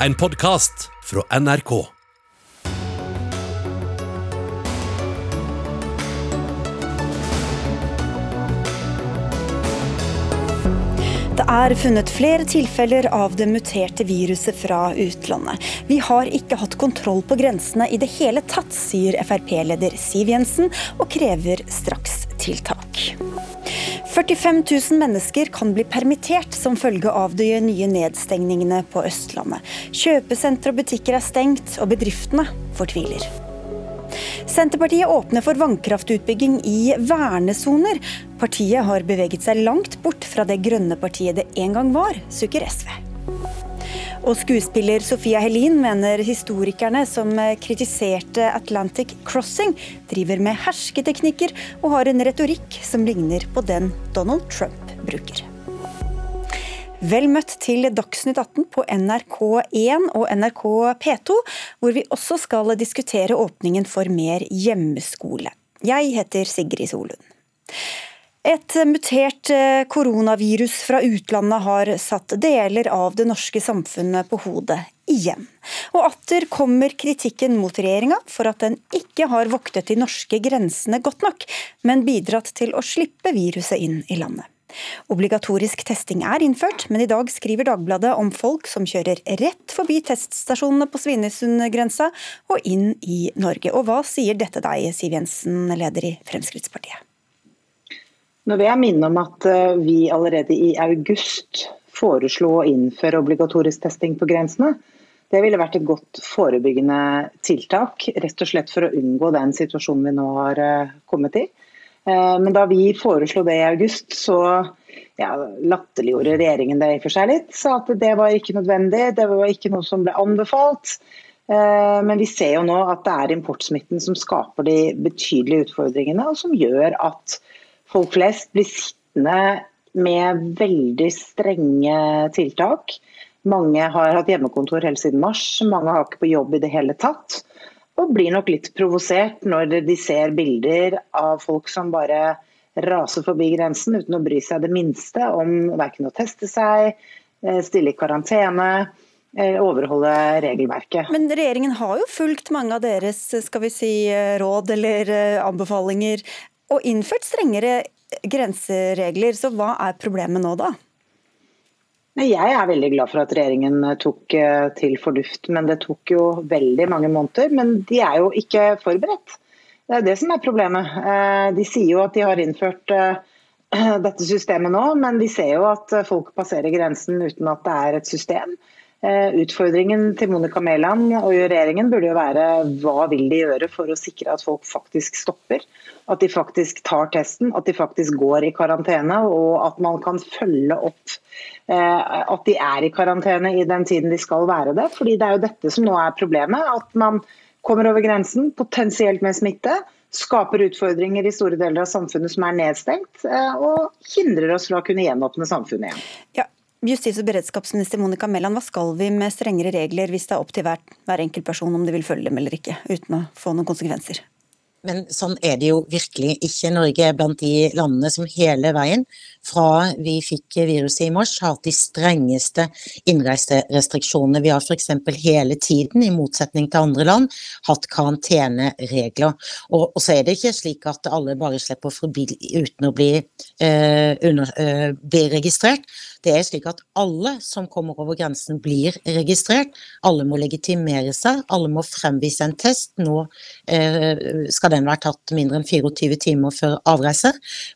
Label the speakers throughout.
Speaker 1: En podkast fra NRK.
Speaker 2: Det er funnet flere tilfeller av det muterte viruset fra utlandet. Vi har ikke hatt kontroll på grensene i det hele tatt, sier Frp-leder Siv Jensen, og krever strakstiltak. 45 000 mennesker kan bli permittert som følge av de nye nedstengningene på Østlandet. Kjøpesentre og butikker er stengt, og bedriftene fortviler. Senterpartiet åpner for vannkraftutbygging i vernesoner. Partiet har beveget seg langt bort fra det grønne partiet det en gang var, sukker SV. Og skuespiller Sofia Helin mener historikerne som kritiserte Atlantic Crossing, driver med hersketeknikker og har en retorikk som ligner på den Donald Trump bruker. Vel møtt til Dagsnytt 18 på NRK1 og NRK P2, hvor vi også skal diskutere åpningen for mer hjemmeskole. Jeg heter Sigrid Solund. Et mutert koronavirus fra utlandet har satt deler av det norske samfunnet på hodet igjen. Og atter kommer kritikken mot regjeringa for at den ikke har voktet de norske grensene godt nok, men bidratt til å slippe viruset inn i landet. Obligatorisk testing er innført, men i dag skriver Dagbladet om folk som kjører rett forbi teststasjonene på Svinesundgrensa og inn i Norge. Og hva sier dette deg, Siv Jensen, leder i Fremskrittspartiet?
Speaker 3: Nå vil jeg minne om at eh, vi allerede i august foreslo å innføre obligatorisk testing på grensene. Det ville vært et godt forebyggende tiltak, rett og slett for å unngå den situasjonen vi nå har eh, kommet i. Eh, men da vi foreslo det i august, så ja, latterliggjorde regjeringen det i for seg litt. Sa at det var ikke nødvendig, det var ikke noe som ble anbefalt. Men vi ser jo nå at det er importsmitten som skaper de betydelige utfordringene, og som gjør at folk flest blir sittende med veldig strenge tiltak. Mange har hatt hjemmekontor helt siden mars, mange har ikke på jobb i det hele tatt og blir nok litt provosert når de ser bilder av folk som bare raser forbi grensen uten å bry seg det minste om verken å teste seg, eh, stille i karantene, eh, overholde regelverket.
Speaker 2: Men regjeringen har jo fulgt mange av deres skal vi si, råd eller anbefalinger, og innført strengere grenseregler. Så hva er problemet nå, da?
Speaker 3: Jeg er veldig glad for at regjeringen eh, tok eh, til fornuft, men det tok jo veldig mange måneder. Men de er jo ikke forberedt. Det er det som er problemet. Eh, de sier jo at de har innført dette systemet nå, men de ser jo at folk passerer grensen uten at det er et system. Utfordringen til Monica Mæland og regjeringen burde jo være hva vil de gjøre for å sikre at folk faktisk stopper. At de faktisk tar testen, at de faktisk går i karantene og at man kan følge opp Eh, at de er i karantene i den tiden de skal være det. fordi Det er jo dette som nå er problemet. At man kommer over grensen, potensielt med smitte, skaper utfordringer i store deler av samfunnet som er nedstengt, eh, og hindrer oss fra å kunne gjenåpne samfunnet igjen.
Speaker 2: Ja. Justis- og beredskapsminister Monica Mæland, hva skal vi med strengere regler hvis det er opp til hver, hver enkelt person om de vil følge dem eller ikke, uten å få noen konsekvenser?
Speaker 4: Men sånn er det jo virkelig ikke. Norge er blant de landene som hele veien, fra vi fikk viruset i mars, har hatt de strengeste innreiserestriksjonene. Vi har f.eks. hele tiden, i motsetning til andre land, hatt karanteneregler. Og, og, så er det ikke slik at alle bare slipper forbi uten å bli, eh, under, eh, bli registrert. Det er slik at alle som kommer over grensen blir registrert. Alle må legitimere seg, alle må fremvise en test. Nå eh, skal den vært tatt mindre enn 24 timer før avreise.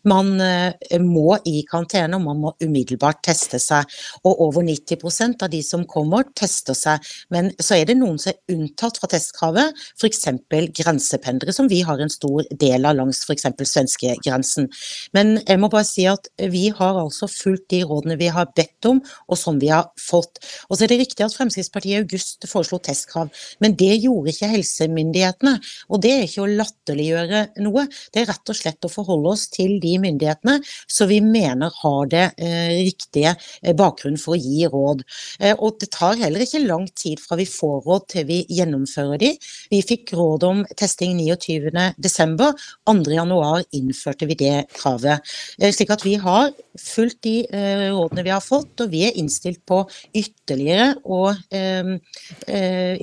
Speaker 4: Man eh, må i karantene, og man må umiddelbart teste seg. Og over 90% av de som kommer, tester seg. Men så er det noen som er unntatt fra testkravet, f.eks. grensependlere, som vi har en stor del av langs f.eks. svenskegrensen. Men jeg må bare si at vi har altså fulgt de rådene vi har bedt om, og som vi har fått. Og så er det riktig at Fremskrittspartiet i august foreslo testkrav, men det gjorde ikke helsemyndighetene. Og det er ikke å latterliggjøre noe. Det er rett og slett å forholde oss til de myndighetene som vi mener har det eh, riktige bakgrunnen for å gi råd. Eh, og det tar heller ikke lang tid fra vi får råd til vi gjennomfører de. Vi fikk råd om testing 29.12. 2.1 innførte vi det kravet. Eh, slik at vi har fulgt de eh, rådene vi har fått, og vi er innstilt på ytterligere å eh,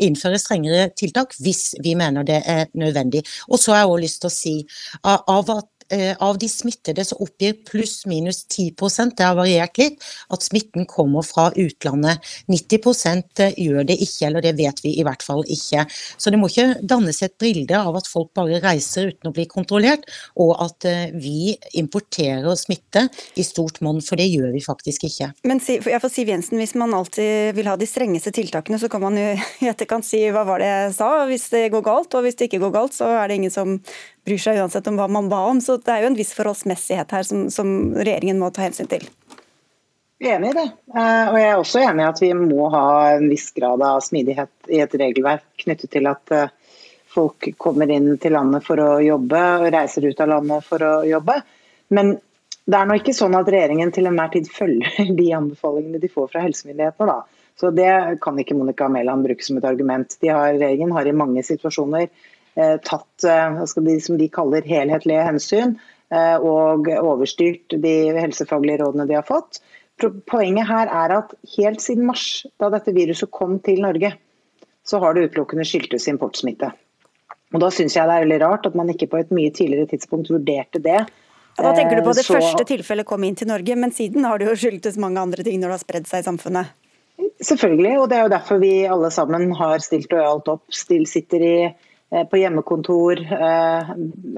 Speaker 4: innføre strengere tiltak hvis vi mener det er nødvendig. Og så har jeg òg lyst til å si av at av de smittede så oppgir pluss-minus 10 det har variert litt, at smitten kommer fra utlandet. 90 eh, gjør det ikke, eller det vet vi i hvert fall ikke. Så det må ikke dannes et bilde av at folk bare reiser uten å bli kontrollert, og at eh, vi importerer smitte i stort monn, for det gjør vi faktisk ikke.
Speaker 2: Men for Siv Jensen, hvis man alltid vil ha de strengeste tiltakene, så kan man jo i etterkant si hva var det jeg sa, hvis det går galt. Og hvis det ikke går galt, så er det ingen som bryr seg uansett om hva man ba om. Så det er jo en viss forholdsmessighet her som, som regjeringen må ta hensyn til.
Speaker 3: Jeg er enig i det. Eh, og jeg er også enig i at vi må ha en viss grad av smidighet i et regelverk knyttet til at eh, folk kommer inn til landet for å jobbe og reiser ut av landet for å jobbe. Men det er nå ikke sånn at regjeringen til enhver tid følger de anbefalingene de får fra helsemyndighetene. da. Så Det kan ikke Monica Mæland bruke som et argument. Har, regjeringen har i mange situasjoner tatt eh, de, som de kaller helhetlige hensyn eh, og overstyrt de helsefaglige rådene de har fått. Poenget her er at helt siden mars, da dette viruset kom til Norge, så har det utelukkende skyldtes importsmitte. Og Da syns jeg det er veldig rart at man ikke på et mye tidligere tidspunkt vurderte det.
Speaker 2: Da tenker du på det så... første tilfellet kom inn til Norge, men siden har det jo skyldtes mange andre ting når det har spredd seg i samfunnet?
Speaker 3: Selvfølgelig, og det er jo derfor vi alle sammen har stilt lojalt opp. Still sitter i Eh, på hjemmekontor, eh,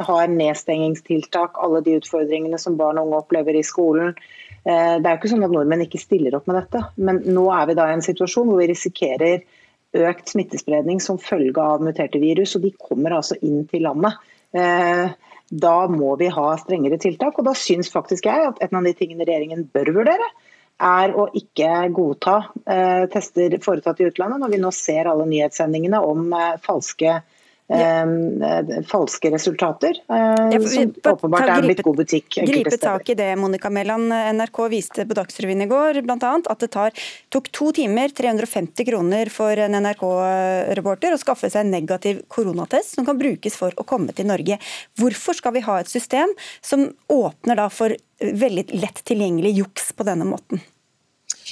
Speaker 3: har nedstengingstiltak, alle de utfordringene som barn og unge opplever i skolen. Eh, det er jo ikke sånn at nordmenn ikke stiller opp med dette, men nå er vi da i en situasjon hvor vi risikerer økt smittespredning som følge av muterte virus, og de kommer altså inn til landet. Da må vi ha strengere tiltak, og da syns faktisk jeg at en av de tingene regjeringen bør vurdere, er å ikke godta tester foretatt i utlandet, når vi nå ser alle nyhetssendingene om falske eh, falske resultater. Eh, som åpenbart er blitt god butikk.
Speaker 2: Gripe tak i det, Monica Mæland. NRK viste på Dagsrevyen i går annet, at det tar, tok to timer, 350 kroner for en NRK-reporter å skaffe seg en negativ koronatest som kan brukes for å komme til Norge. Hvorfor skal vi ha et system som åpner for veldig lett tilgjengelig juks på denne måten?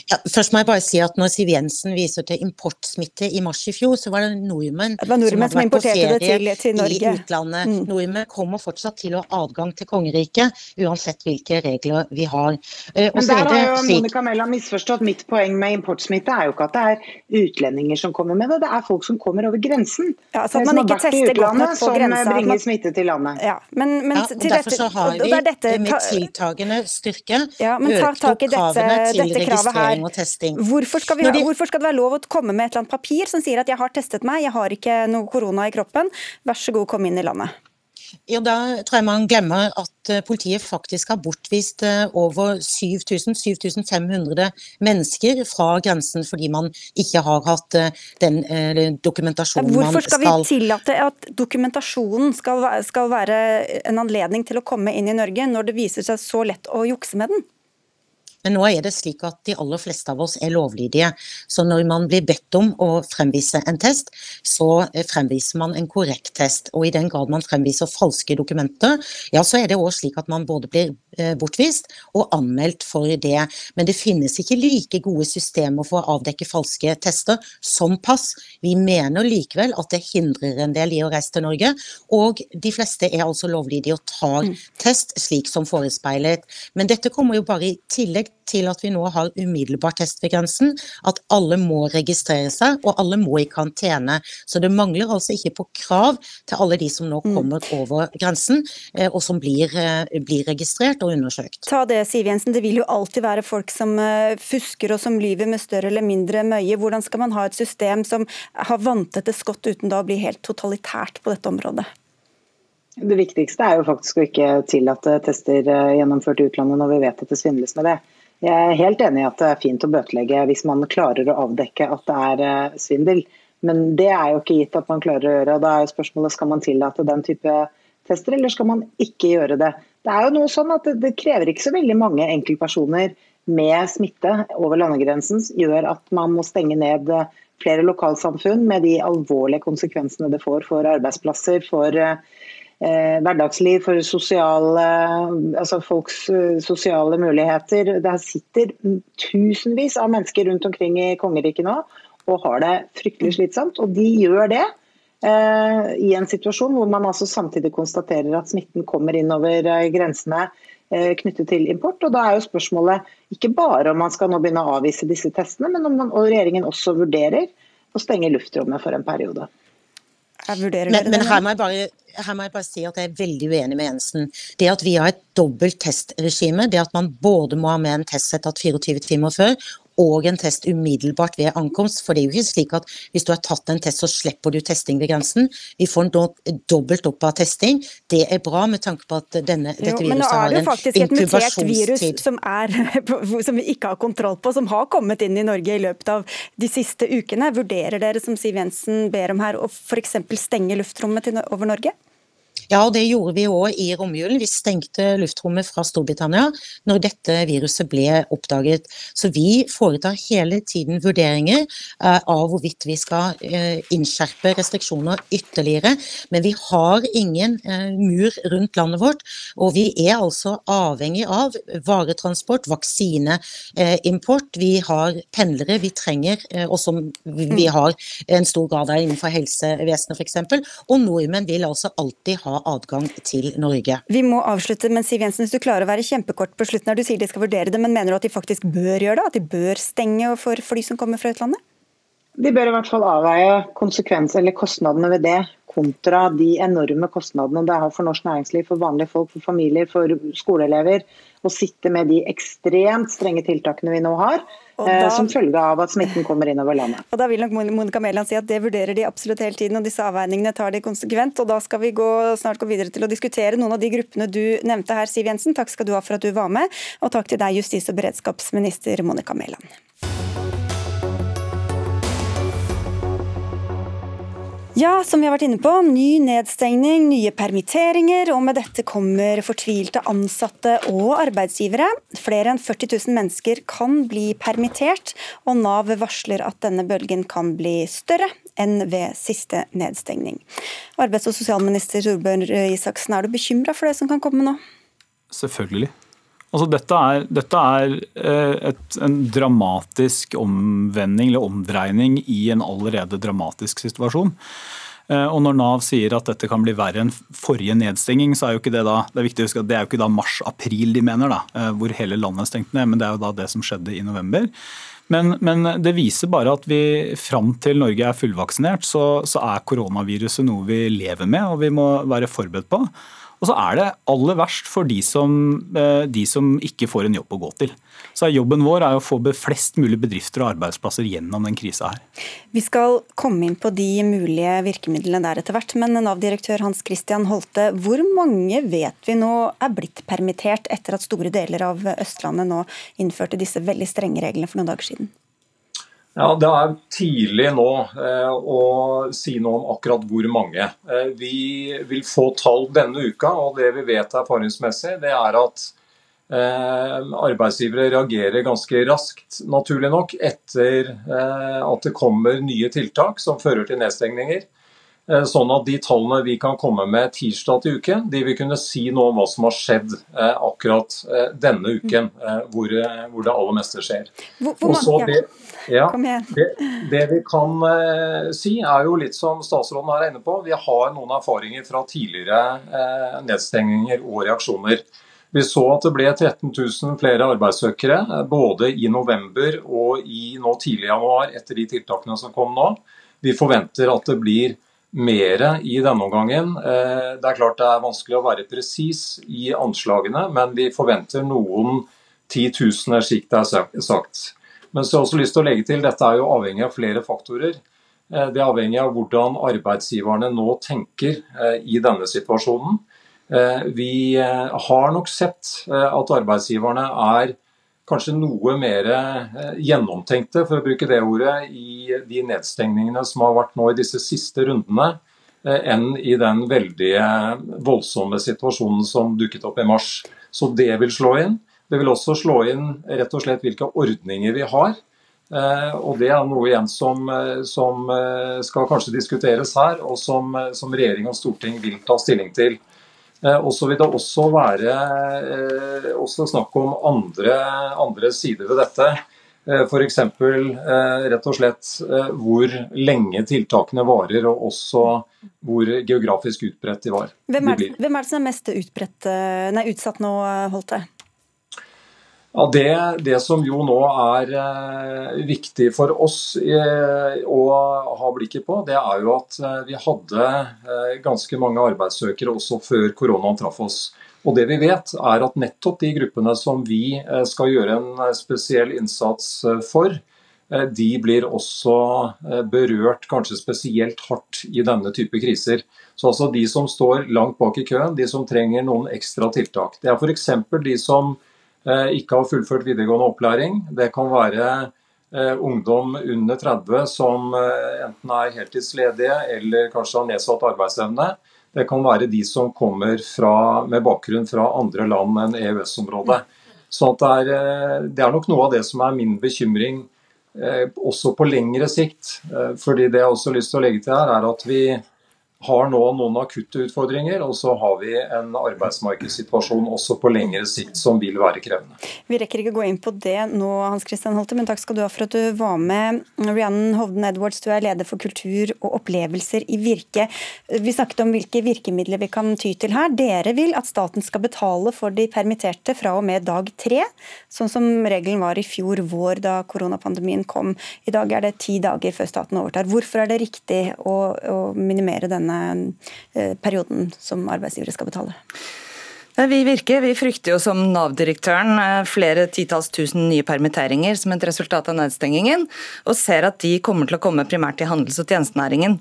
Speaker 4: Ja, først må jeg bare si at når Siv Jensen viser til importsmitte i mars i fjor, så var det nordmenn, det var nordmenn som, som importerte det til, til Norge. i utlandet. Mm. Nordmenn kommer fortsatt til å ha adgang til kongeriket, uansett hvilke regler vi har.
Speaker 3: Eh, Men der har jo Monica Mæland misforstått. Mitt poeng med importsmitte er jo ikke at det er utlendinger som kommer med det, det er folk som kommer over grensen.
Speaker 2: Ja, så at man ikke tester godt nok på grensa.
Speaker 3: Som bringer smitte til landet.
Speaker 4: Ja, men, men ja, og Derfor så har vi dette, med tiltagende styrke
Speaker 2: ja, men ta opp kravene dette, dette kravet her testing og testing. Hvorfor skal, ha, hvorfor skal, det være lov å komme med et eller annet papir som sier at jeg har testet meg, jeg har ikke noe korona i kroppen, vær så god, kom inn i landet?
Speaker 4: Ja, Da tror jeg man glemmer at eh, politiet faktisk har bortvist eh, over 7000-7500 mennesker fra grensen fordi man ikke har hatt eh, den dokumentasjonen
Speaker 2: man skal Hvorfor skal vi tillate at dokumentasjonen skal, skal være en anledning til å komme inn i Norge, når det viser seg så lett å jukse med den?
Speaker 4: Men nå er det slik at de aller fleste av oss er lovlydige. Så når man blir bedt om å fremvise en test, så eh, fremviser man en korrekt test. Og i den grad man fremviser falske dokumenter, ja så er det òg slik at man både blir eh, bortvist og anmeldt for det. Men det finnes ikke like gode systemer for å avdekke falske tester som pass. Vi mener likevel at det hindrer en del i å reise til Norge, og de fleste er altså lovlydige og tar mm. test slik som forespeilet. Men dette kommer jo bare i tillegg til at vi nå har umiddelbar test ved grensen, at alle må registrere seg, og alle må i karantene. Så det mangler altså ikke på krav til alle de som nå mm. kommer over grensen, eh, og som blir, eh, blir registrert og undersøkt.
Speaker 2: Ta det, Siv Jensen. Det vil jo alltid være folk som eh, fusker og som lyver med større eller mindre møye. Hvordan skal man ha et system som har vanntette skott uten da å bli helt totalitært på dette området?
Speaker 3: Det viktigste er jo faktisk å ikke tillate tester gjennomført i utlandet når vi vet at det svindles med det. Jeg er helt enig i at det er fint å bøtelegge hvis man klarer å avdekke at det er eh, svindel. Men det er jo ikke gitt at man klarer å gjøre. og Da er jo spørsmålet skal man tillate den type tester, eller skal man ikke gjøre det? Det er jo noe sånn at det, krever ikke så veldig mange enkeltpersoner med smitte over landegrensen gjør at man må stenge ned flere lokalsamfunn med de alvorlige konsekvensene det får for arbeidsplasser, for eh, hverdagsliv, for sosiale, altså folks eh, sosiale muligheter. Der sitter tusenvis av mennesker rundt omkring i kongeriket nå og har det fryktelig slitsomt. Og de gjør det eh, i en situasjon hvor man altså samtidig konstaterer at smitten kommer inn over eh, grensene Eh, knyttet til import. og Da er jo spørsmålet ikke bare om man skal nå begynne å avvise disse testene, men om man, og regjeringen også vurderer å stenge luftrommet for en periode.
Speaker 4: Men, men her, må bare, her, må jeg bare, si at jeg er veldig uenig med Jensen. Det at vi har et dobbelt testregime, det at man både må ha med en testsett 24 timer før, og en test umiddelbart ved ankomst. For det er jo ikke slik at hvis du har tatt en test, så slipper du testing ved grensen. Vi får en dobbelt opp av testing. Det er bra med tanke på at denne, dette jo, viruset har en inkubasjonstid. Men nå er det faktisk et mutert virus som, er, som, vi ikke har kontroll på, som har kommet inn i Norge i løpet av de siste ukene. Vurderer dere, som Siv Jensen ber om her, å f.eks. stenge luftrommet over Norge? Ja, og det gjorde vi òg i romjulen. Vi stengte luftrommet fra Storbritannia når dette viruset ble oppdaget. Så vi foretar hele tiden vurderinger uh, av hvorvidt vi skal uh, innskjerpe restriksjoner ytterligere. Men vi har ingen uh, mur rundt landet vårt, og vi er altså avhengig av varetransport, vaksineimport. Vi har pendlere vi trenger, og som vi mm. har en stor grad av innenfor helsevesenet f.eks. Og nordmenn vil altså alltid ha adgang til Norge.
Speaker 2: Vi må avslutte, men Siv Jensen, hvis du klarer å være kjempekort på slutten her, du sier de skal vurdere det, men mener du at de faktisk bør gjøre det? At de bør stenge for fly som kommer fra utlandet?
Speaker 3: De bør i hvert fall avveie konsekvenser eller kostnadene ved det kontra de enorme kostnadene det har for norsk næringsliv, for vanlige folk, for familier, for skoleelever. Å sitte med de ekstremt strenge tiltakene vi nå har, Eh, da, som følge av at smitten kommer inn over landet.
Speaker 2: Og Da vil nok Monica Mæland si at det vurderer de absolutt hele tiden, og disse avveiningene tar de konsekvent. og Da skal vi gå, snart gå videre til å diskutere noen av de gruppene du nevnte her, Siv Jensen. Takk skal du ha for at du var med, og takk til deg, justis- og beredskapsminister Monica Mæland. Ja, som vi har vært inne på, ny nedstengning, nye permitteringer, og med dette kommer fortvilte ansatte og arbeidsgivere. Flere enn 40 000 mennesker kan bli permittert, og Nav varsler at denne bølgen kan bli større enn ved siste nedstengning. Arbeids- og sosialminister Torbjørn Isaksen, er du bekymra for det som kan komme nå?
Speaker 5: Selvfølgelig. Altså, dette er, dette er eh, et, en dramatisk omvending eller omdreining i en allerede dramatisk situasjon. Eh, og Når Nav sier at dette kan bli verre enn forrige nedstenging, så er jo ikke det da det er viktig å huske at det er jo ikke da mars-april de mener, da, eh, hvor hele landet er stengt ned, men det er jo da det som skjedde i november. Men, men, det viser bare at vi fram til Norge er fullvaksinert, så, så er koronaviruset noe vi lever med og vi må være forberedt på. Og så er det aller verst for de som, eh, de som, ikke får en jobb å gå til. Så Jobben vår er å få flest mulig bedrifter og arbeidsplasser gjennom den krisa her.
Speaker 2: Vi skal komme inn på de mulige virkemidlene der etter hvert, men Nav-direktør Hans Christian Holte, hvor mange vet vi nå er blitt permittert etter at store deler av Østlandet nå innførte disse veldig strenge reglene for noen dager siden?
Speaker 6: Ja, Det er tidlig nå eh, å si noe om akkurat hvor mange. Eh, vi vil få tall denne uka, og det vi vet erfaringsmessig, det er at eh, arbeidsgivere reagerer ganske raskt, naturlig nok, etter eh, at det kommer nye tiltak som fører til nedstengninger. Eh, sånn at de tallene vi kan komme med tirsdag til uken, de vil kunne si noe om hva som har skjedd eh, akkurat eh, denne uken, hvor, hvor, det aller meste skjer.
Speaker 2: Hvor, hvor mange, det, ja,
Speaker 6: det, det, vi kan si, er jo litt som statsråden er inne på. Vi har noen erfaringer fra tidligere nedstengninger og reaksjoner. Vi så at det ble 13 000 flere arbeidssøkere både i november og i nå tidlig januar etter de tiltakene som kom nå. Vi forventer at det blir mer i denne omgangen. Eh, det er klart det er vanskelig å være presis i anslagene, men vi forventer noen titusener, slik det er sagt. Men så har jeg også lyst til å legge til, dette er jo avhengig av flere faktorer. Eh, det er avhengig av hvordan arbeidsgiverne nå tenker eh, i denne situasjonen. Vi har nok sett at arbeidsgiverne er kanskje noe mer eh, gjennomtenkte, for å bruke det ordet, i de nedstengningene som har vært nå i disse siste rundene. enn i den veldig voldsomme situasjonen som dukket opp i mars. Så det vil slå inn. Det vil også slå inn rett og slett hvilke ordninger vi har. Og Det er noe igjen som, som skal kanskje diskuteres her, og som, som regjering og storting vil ta stilling til. Eh, og så vil det også være eh, også snakk om andre, andre sider ved dette. Eh, F.eks. rett og slett hvor lenge tiltakene varer, og også hvor geografisk utbredt de var.
Speaker 2: Hvem er, hvem er det som er mest utbredt, nei, utsatt nå, Holte?
Speaker 6: Ja, det, det, som jo nå er eh, viktig for oss eh, å ha blikket på, det er jo at eh, vi hadde eh, ganske mange arbeidssøkere også før koronaen traff oss. Og det vi vet er at nettopp de gruppene som vi eh, skal gjøre en eh, spesiell innsats for, de blir også berørt kanskje spesielt hardt i denne type kriser. Så altså De som står langt bak i køen, de som trenger noen ekstra tiltak. Det er f.eks. de som ikke har fullført videregående opplæring. Det kan være eh, ungdom under 30 som eh, enten er heltidsledige eller kanskje har nedsatt arbeidsevne. Det kan være de som kommer fra, med bakgrunn fra andre land enn EØS-området. Så det er, det, er, nok noe av det som er min bekymring også på lengre sikt. fordi Det jeg også har lyst til å legge til her, er at vi har nå noen akutte utfordringer, og så har vi en arbeidsmarkedssituasjon også på lengre sikt som vil være krevende.
Speaker 2: Vi rekker ikke gå inn på det nå, Hans Christian Holte, men takk skal du ha for at du var med. Rhiannon Hovden Edwards, du er leder for kultur og opplevelser i Virke. Vi snakket om hvilke virkemidler vi kan ty til her. Dere vil at staten skal betale for de permitterte fra og med dag tre, sånn som regelen var i fjor vår da koronapandemien kom. I dag er det ti dager før staten overtar. Hvorfor er det riktig å, å minimere denne perioden som arbeidsgivere skal betale?
Speaker 7: Vi virker, vi frykter jo som Nav-direktøren eh, flere titalls tusen nye permitteringer som et resultat av nedstengingen, og ser at de kommer til å komme primært i handels- og tjenestenæringen.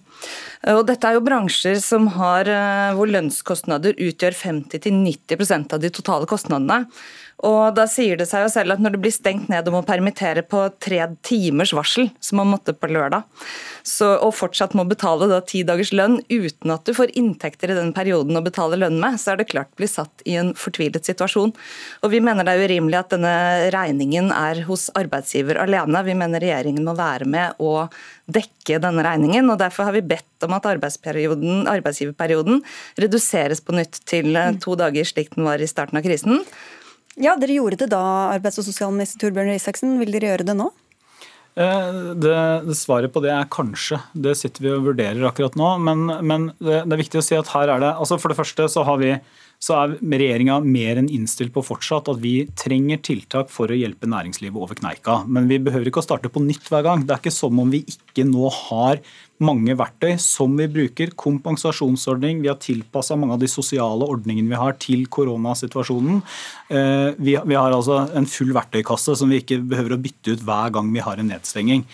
Speaker 7: Og dette er jo bransjer som har, eh, hvor lønnskostnader utgjør 50-90% av de totale kostnadene. Og Da sier det seg jo selv at når det blir stengt ned og må permittere på tre timers varsel, som man måtte på lørdag, så, og fortsatt må betale da ti dagers lønn uten at du får inntekter i den perioden å betale lønn med, så er det klart blir satt i en fortvilet situasjon. Og Vi mener det er urimelig at denne regningen er hos arbeidsgiver alene. Vi mener regjeringen må være med og dekke denne regningen. og Derfor har vi bedt om at arbeidsgiverperioden reduseres på nytt til to dager, slik den var i starten av krisen.
Speaker 2: Ja, Dere gjorde det da, arbeids- og sosialminister Torbjørn Isaksen. Vil dere gjøre det nå?
Speaker 5: Eh, det, det, Svaret på det er kanskje. Det sitter vi og vurderer akkurat nå. Men, men det, det, er viktig å si at her er det altså For det første så har vi så er regjeringa mer enn innstilt på fortsatt at vi trenger tiltak for å hjelpe næringslivet over kneika. Men vi behøver ikke å starte på nytt hver gang. Det er ikke som om vi ikke nå har mange verktøy som vi bruker. Kompensasjonsordning. Vi har tilpassa mange av de sosiale ordningene vi har til koronasituasjonen. Eh, vi har altså en full verktøykasse som vi ikke behøver å bytte ut hver gang vi har en nedstenging.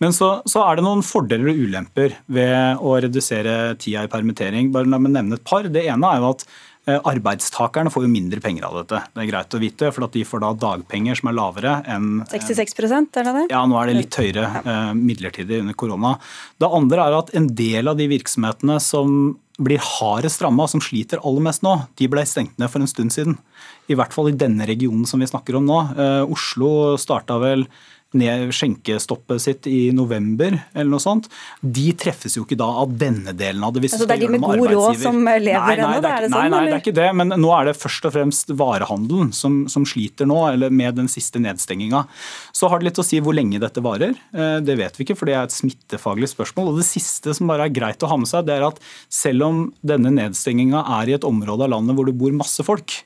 Speaker 5: Men så, så er det noen fordeler og ulemper ved å redusere tida i permittering. Bare La meg nevne et par. Det ene er jo at arbeidstakerne får jo mindre penger av dette. Det er greit å vite, for de får da dagpenger som er lavere enn
Speaker 2: 66% er det det?
Speaker 5: Ja, nå er det litt høyere eh, midlertidig under korona. Det andre er at en del av de virksomhetene som blir hardest ramma, som sliter aller mest nå, de ble stengt ned for en stund siden. I hvert fall i denne regionen som vi snakker om nå. Eh, Oslo starta vel ned skjenkestoppet sitt i november, eller noe sånt, de treffes jo ikke da av denne delen av det.
Speaker 2: Hvis altså, det er de med god råd som lever ennå?
Speaker 5: Nei, sånn? nei, nei, det er ikke det. Men nå er det først og fremst varehandelen som, som sliter nå, eller med den siste nedstenginga. Så har det litt å si hvor lenge dette varer. Eh, det vet vi ikke, for det er et smittefaglig spørsmål. Og det siste som bare er greit å ha med seg, det er at selv om denne nedstenginga er i et område av landet hvor det bor masse folk,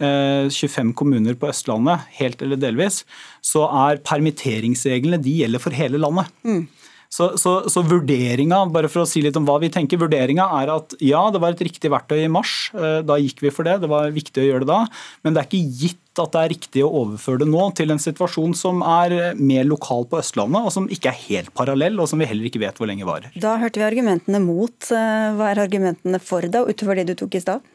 Speaker 5: 25 eh, kommuner på Østlandet, helt eller delvis, så er permitteringsreglene de gjelder for hele landet. Mm. Så, så, så, vurderinga, bare for å si litt om hva vi tenker, vurderinga er at ja, det var et riktig verktøy i mars. Eh, da gikk vi for det. Det var viktig å gjøre det da. Men det er ikke gitt at det er riktig å overføre det nå til en situasjon som er mer lokal på Østlandet, og som ikke er helt parallell, og som vi heller ikke vet hvor lenge varer.
Speaker 2: Da hørte vi argumentene mot. Eh, hva er argumentene for det, utover det du tok i stad?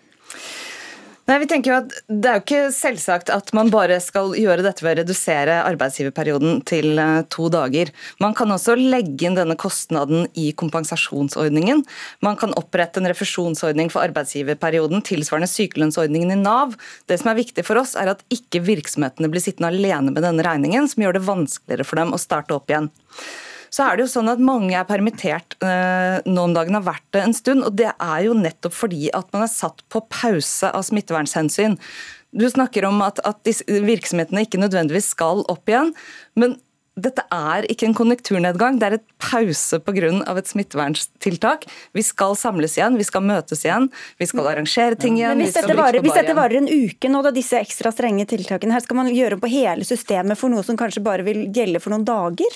Speaker 7: Nei, vi tenker jo at Det er jo ikke selvsagt at man bare skal gjøre dette ved å redusere arbeidsgiverperioden til eh, to dager. Man kan også legge inn denne kostnaden i kompensasjonsordningen. Man kan opprette en refusjonsordning for arbeidsgiverperioden tilsvarende sykelønnsordningen i Nav. Det som er viktig for oss, er at ikke virksomhetene blir sittende alene med denne regningen, som gjør det vanskeligere for dem å starte opp igjen så er det jo sånn at mange er permittert eh, nå om dagen, har vært det en stund. Og det er jo nettopp fordi at man er satt på pause av smittevernhensyn. Du snakker om at, at virksomhetene ikke nødvendigvis skal opp igjen. men dette er ikke en konjunkturnedgang, det er et pause pga. et smitteverntiltak. Vi skal samles igjen, vi skal møtes igjen, vi skal arrangere ting igjen.
Speaker 2: Men hvis, dette varer, hvis dette varer en uke nå, da disse ekstra strenge tiltakene her, skal man gjøre på hele systemet for noe som kanskje bare vil gjelde for noen dager?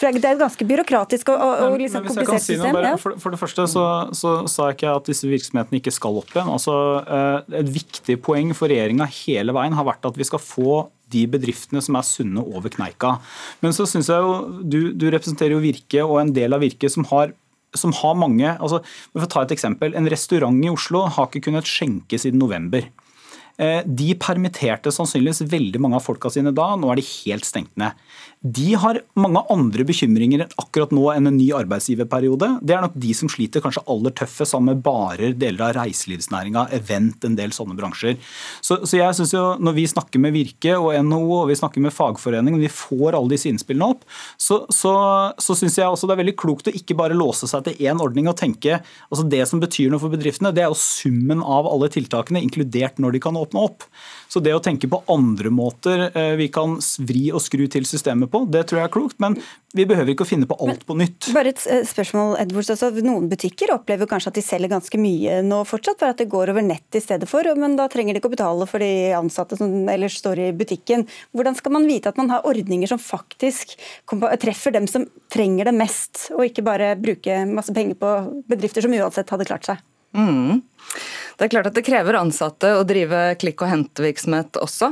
Speaker 2: For Det er et ganske byråkratisk og, og liksom komplisert si system.
Speaker 5: Bare, for, for, det første så, så, sa jeg ikke at disse virksomhetene ikke skal opp igjen. Altså, eh, et viktig poeng for regjeringa hele veien har vært at vi skal få de bedriftene som er sunne over kneika. Men så synes jeg jo, du, du representerer jo Virke og en del av Virke som har som har mange, altså, for å ta et eksempel, En restaurant i Oslo har ikke kunnet skjenke siden november. Eh, de permitterte sannsynligvis veldig mange av folka sine da, nå er de helt stengt ned. De har mange andre bekymringer akkurat nå enn en ny arbeidsgiverperiode. Det er nok de som sliter kanskje aller tøffest sammen med barer, deler av reiselivsnæringa, event, en del sånne bransjer. Så, så jeg synes jo når vi snakker med Virke og NHO og vi snakker med fagforeningen, vi får alle disse innspillene opp, så, så, så syns jeg også det er veldig klokt å ikke bare låse seg til én ordning og tenke altså Det som betyr noe for bedriftene, det er jo summen av alle tiltakene, inkludert når de kan åpne opp. Så det å tenke på andre måter eh, vi kan vri og skru til systemet på, det tror jeg er klokt. Men vi behøver ikke å finne på alt på nytt.
Speaker 2: Bare et eh, spørsmål, Edwards. Altså, noen butikker opplever kanskje at de selger ganske mye nå fortsatt, for at det går over nett i stedet for. Men da trenger de ikke å betale for de ansatte som ellers står i butikken. Hvordan skal man vite at man har ordninger som faktisk treffer dem som trenger det mest, og ikke bare bruke masse penger på bedrifter som uansett hadde klart seg?
Speaker 7: Mm. Det er klart at det krever ansatte å drive klikk og hente-virksomhet også.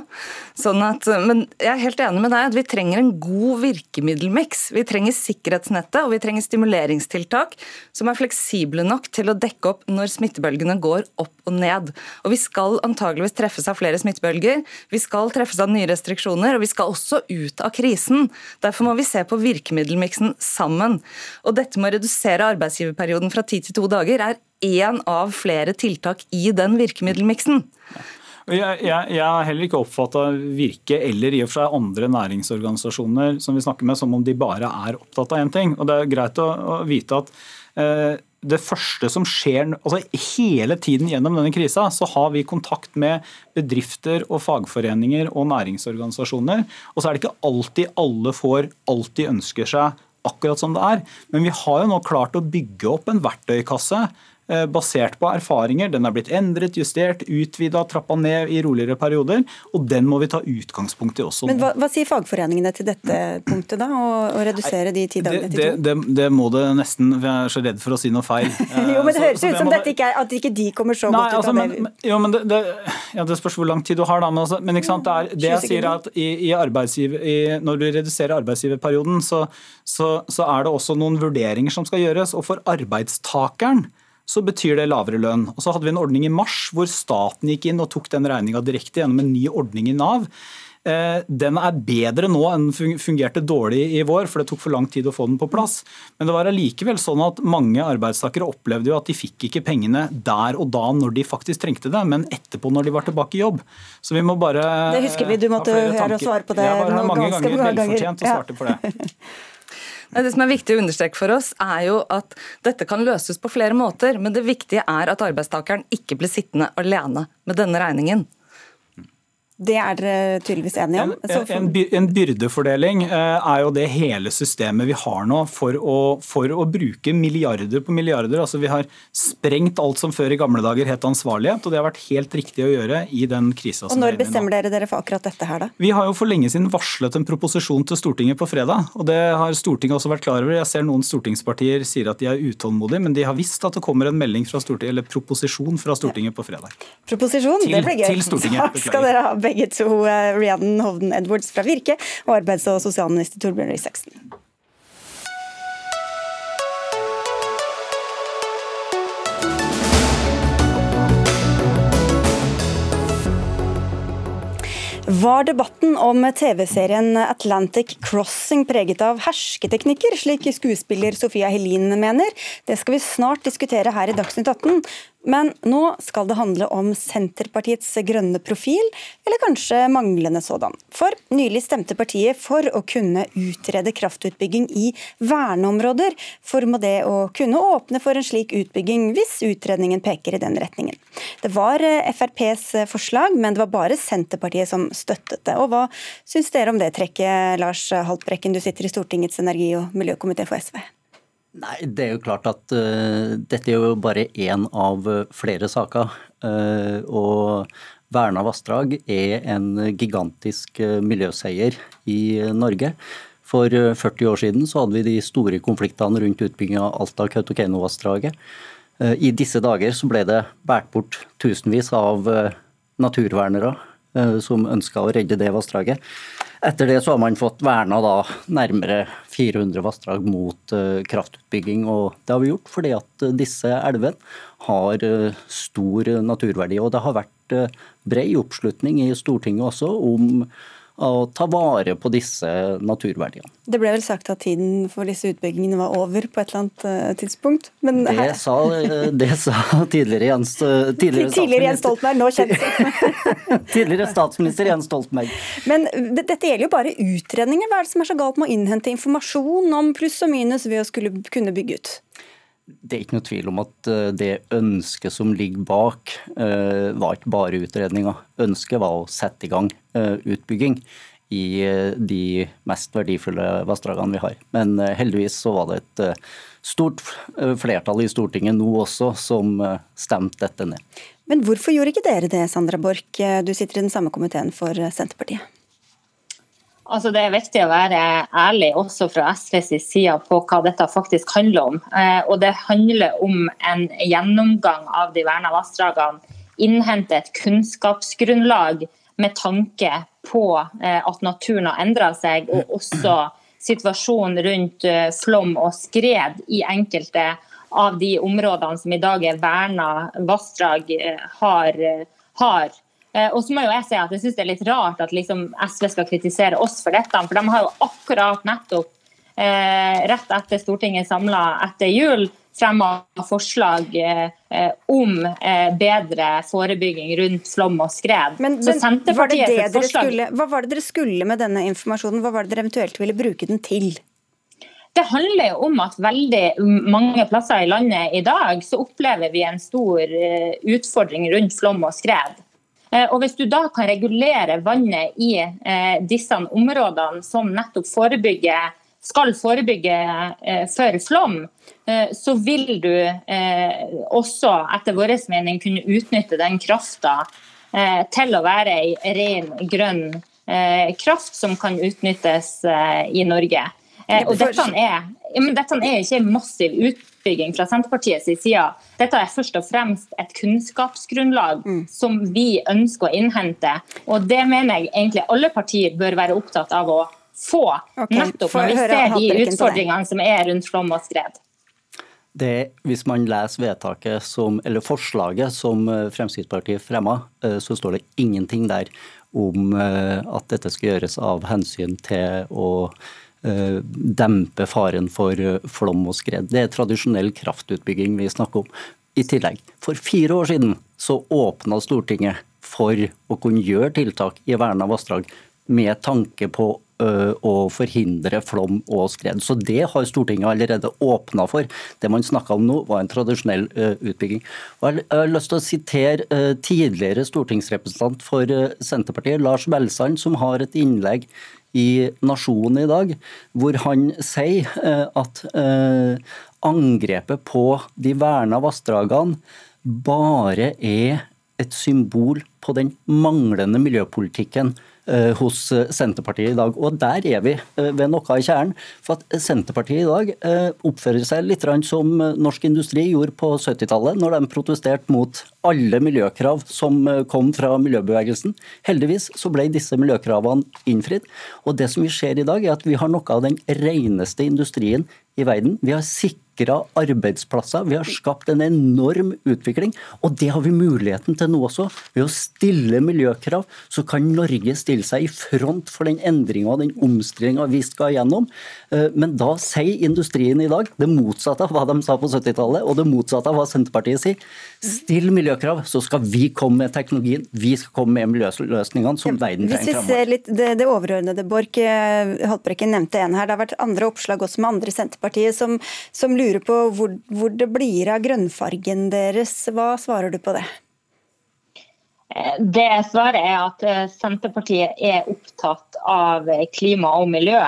Speaker 7: Sånn at, men jeg er helt enig med deg at vi trenger en god virkemiddelmiks. Vi trenger sikkerhetsnettet og vi trenger stimuleringstiltak som er fleksible nok til å dekke opp når smittebølgene går opp og ned. Og Vi skal antageligvis treffes av flere smittebølger, vi skal treffes av nye restriksjoner, og vi skal også ut av krisen. Derfor må vi se på virkemiddelmiksen sammen. Og dette med å redusere arbeidsgiverperioden fra ti til to dager er én av flere tiltak i den virkemiddelmiksen.
Speaker 5: Jeg, har heller ikke oppfatta Virke eller i og for seg andre næringsorganisasjoner som vi snakker med, som om de bare er opptatt av én ting. Og Det er greit å, vite at eh, det første som skjer altså Hele tiden gjennom denne krisa så har vi kontakt med bedrifter og fagforeninger og næringsorganisasjoner. Og så er det ikke alltid alle får alt de ønsker seg akkurat som det er. Men vi har jo nå klart å bygge opp en verktøykasse basert på erfaringer. Den er blitt endret, justert, utvida, trappa ned i roligere perioder. Og den må vi ta utgangspunkt i også.
Speaker 2: Men hva, hva sier fagforeningene til dette punktet, da? Å, redusere de ti dagene til
Speaker 5: to? Det, det, det, må det nesten. Jeg er så redd for å si noe feil.
Speaker 2: jo, men Det høres ut som dette ikke er, at ikke de kommer så Nei, godt ut altså, av det.
Speaker 5: Jo, men det, ja, det, spørs hvor lang tid du har, da. Men, altså, men det, er, det jeg sier er at i, i i, når du reduserer arbeidsgiverperioden, så, så, så er det også noen vurderinger som skal gjøres. Og for arbeidstakeren så betyr det lavere lønn. Og så hadde vi en ordning i mars hvor staten gikk inn og tok den regninga direkte gjennom en ny ordning i Nav. Eh, den er bedre nå enn den fungerte dårlig i vår, for det tok for lang tid å få den på plass. Men det var allikevel sånn at mange arbeidstakere opplevde jo at de fikk ikke pengene der og da når de faktisk trengte det, men etterpå når de var tilbake i jobb. Så vi må bare
Speaker 2: Det husker vi, du måtte høre og svare på det.
Speaker 5: Jeg var her mange ganger, velfortjent, og svarte på det.
Speaker 7: Det som er viktig å understreke for oss, er jo at dette kan løses på flere måter. Men det viktige er at arbeidstakeren ikke blir sittende alene med denne regningen.
Speaker 2: Det er dere tydeligvis enige om?
Speaker 5: En, en, en, byrdefordeling eh, er jo det hele systemet vi har nå for å, for å, bruke milliarder på milliarder. Altså Vi har sprengt alt som før i gamle dager het ansvarlighet, og det har vært helt riktig å gjøre i den krisa.
Speaker 2: Og Når bestemmer dere dere for akkurat dette her, da?
Speaker 5: Vi har jo for lenge siden varslet en proposisjon til Stortinget på fredag. og Det har Stortinget også vært klar over. Jeg ser noen stortingspartier sier at de er utålmodige, men de har visst at det kommer en melding fra Stortinget, eller proposisjon fra Stortinget på fredag.
Speaker 2: Proposisjon?
Speaker 5: Til,
Speaker 2: det blir gøy.
Speaker 5: Til Stortinget.
Speaker 2: Takk skal dere ha begge to, eh, Rhiannon Hovden Edwards fra Virke og arbeids- og sosialminister Torbjørn Røe Isaksen. Var debatten om TV-serien Atlantic Crossing preget av hersketeknikker, slik skuespiller Sofia Helin mener? Det skal vi snart diskutere her i Dagsnytt 18. Men nå skal det handle om Senterpartiets grønne profil, eller kanskje manglende sådan. For nylig stemte partiet for å kunne utrede kraftutbygging i verneområder. For med det å kunne åpne for en slik utbygging hvis utredningen peker i den retningen. Det var eh, FrPs forslag, men det var bare Senterpartiet som støttet det. Og hva syns dere om det trekket, Lars Haltbrekken, du sitter i Stortingets energi- og miljøkomité for SV?
Speaker 8: Nei, Det er jo klart at uh, dette er jo bare én av uh, flere saker. Uh, og verna vassdrag er en gigantisk miljøseier i Norge. For 40 år siden så hadde vi de store konfliktene rundt utbygging av Alta-Kautokeino-vassdraget. I disse dager så ble det båret bort tusenvis av naturvernere som ønska å redde det vassdraget. Etter det så har man fått verna da nærmere 400 vassdrag mot uh, kraftutbygging. og Det har vi gjort fordi at uh, disse elvene har stor naturverdi. Og det har vært brei oppslutning i Stortinget også om å ta vare på disse naturverdiene.
Speaker 2: Det ble vel sagt at tiden for disse utbyggingene var over på et eller annet tidspunkt? tidspunkt?
Speaker 8: det, her... sa, eh, det sa tidligere Jens,
Speaker 2: eh, tidligere tidligere Jens Stoltenberg, nå kjent
Speaker 8: Tidligere statsminister Jens Stoltenberg.
Speaker 2: Men dette gjelder jo bare utredninger. Hva er det som er så galt med å innhente informasjon om pluss og minus ved å skulle kunne bygge ut?
Speaker 8: Det er ikke noe tvil om at eh, det ønsket som ligger bak, eh, var ikke bare utredninga. Ønsket var å sette i gang eh, utbygging i de mest verdifulle vassdragene vi har. Men heldigvis så var det et stort flertall i Stortinget nå også som stemte dette ned.
Speaker 2: Men hvorfor gjorde ikke dere det, Sandra Borch? Du sitter i den samme komiteen for Senterpartiet.
Speaker 9: Altså Det er viktig å være ærlig også fra SVs side på hva dette faktisk handler om. Eh, og Det handler om en gjennomgang av de verna vassdragene. Innhente et kunnskapsgrunnlag med tanke på eh, at naturen har endra seg, og også situasjonen rundt eh, flom og skred i enkelte av de områdene som i dag er verna vassdrag, har, har og så må jo jeg si at jeg syns Det er litt rart at liksom SV skal kritisere oss for dette. For de har jo akkurat nettopp, eh, rett etter Stortinget samla etter jul, fremma forslag eh, om eh, bedre forebygging rundt flom og skred.
Speaker 2: Men, men var det det forslag... skulle, Hva var det dere skulle med denne informasjonen? Hva var det dere eventuelt ville bruke den til?
Speaker 9: Det handler jo om at veldig mange plasser i landet i dag så opplever vi en stor eh, utfordring rundt flom og skred. Eh, og Hvis du da kan regulere vannet i eh, disse områdene som nettopp forebygger, skal forebygge eh, for flom, så vil du også etter vår mening kunne utnytte den krafta til å være ei ren, grønn kraft som kan utnyttes i Norge. Og dette er, dette er ikke massiv utbygging fra Senterpartiets side. Dette er først og fremst et kunnskapsgrunnlag mm. som vi ønsker å innhente. Og det mener jeg egentlig alle partier bør være opptatt av å få, okay. nettopp når vi ser de utfordringene som er rundt flom og skred.
Speaker 8: Det, hvis man leser vedtaket som, eller forslaget som eh, Fremskrittspartiet fremma, eh, så står det ingenting der om eh, at dette skal gjøres av hensyn til å Eh, dempe faren for eh, flom og skred. Det er tradisjonell kraftutbygging vi snakker om. I tillegg, for fire år siden så åpna Stortinget for å kunne gjøre tiltak i verna vassdrag med tanke på eh, å forhindre flom og skred. Så det har Stortinget allerede åpna for. Det man snakka om nå, var en tradisjonell utbygging. Og jeg har lyst til å sitere tidligere stortingsrepresentant for Senterpartiet, Lars Belsand, som har et innlegg i Nasjonen i dag, hvor han sier eh, at eh, angrepet på de verna vassdragene bare er et symbol på den manglende miljøpolitikken hos eh, Senterpartiet i dag. Og der er vi eh, ved noe av kjernen. For at Senterpartiet i dag oppfører seg litt som norsk industri gjorde på 70-tallet, når de protesterte mot alle miljøkrav som kom fra miljøbevegelsen. Heldigvis så ble disse miljøkravene innfridd. Og det som vi ser i dag, er at vi har noe av den reneste industrien i verden. Vi har sikret sikra arbeidsplasser. Vi har skapt en enorm utvikling, og det har vi muligheten til nå også. Ved å stille miljøkrav, så kan Norge stille seg i front for den endringa og den omstillinga vi skal gjennom. Eh, men da sier industrien i dag det motsatte av hva de sa på 70-tallet, og det motsatte av hva Senterpartiet sier. Still miljøkrav, så skal vi komme med teknologien, vi skal komme med miljøløsningene som verden trenger
Speaker 2: Hvis vi ser litt det, det overordnede, Borch. Eh, Haltbrekken nevnte en her. Det har vært andre oppslag også med andre i Senterpartiet som, som lurer på hvor, hvor det blir av grønnfargen deres. Hva svarer du på det?
Speaker 9: Eh, det svaret er at eh, Senterpartiet er opptatt av klima og miljø.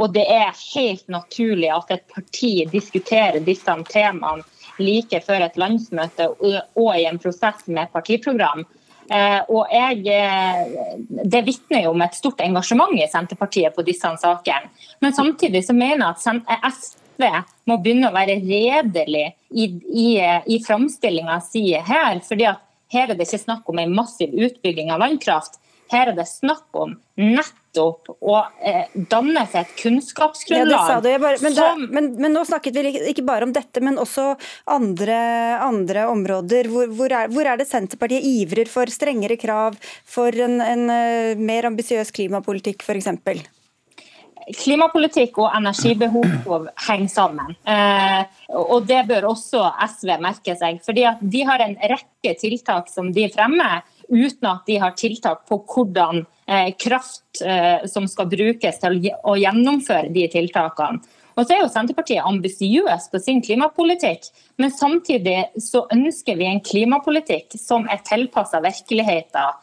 Speaker 9: Og det er helt naturlig at et parti diskuterer disse temaene like før et landsmøte og i en prosess med partiprogram. Eh, og jeg, eh, Det vitner jo om et stort engasjement i Senterpartiet på disse sakene. Men samtidig så mener jeg at SV må begynne å være redelig i, i, i framstillinga si her. fordi at her er det ikke snakk om en massiv utbygging av vannkraft. Her er det snakk om nettopp å eh, danne seg et kunnskapsgrunnlag. Ja,
Speaker 2: bare, men, som, men, men, nå snakket vi ikke bare om dette, men også andre, andre områder. Hvor, hvor, er, hvor, er, det Senterpartiet ivrer for strengere krav, for en, en uh, mer ambisiøs klimapolitikk f.eks.?
Speaker 9: Klimapolitikk og energibehov henger sammen. Eh, og Det bør også SV merke seg. fordi De har en rekke tiltak som de fremmer, uten at de har tiltak på hvordan eh, kraft eh, som skal brukes til å gjennomføre de tiltakene. Og så er jo Senterpartiet ambisiøs på sin klimapolitikk, men samtidig så ønsker vi en klimapolitikk som er tilpassa virkeligheten,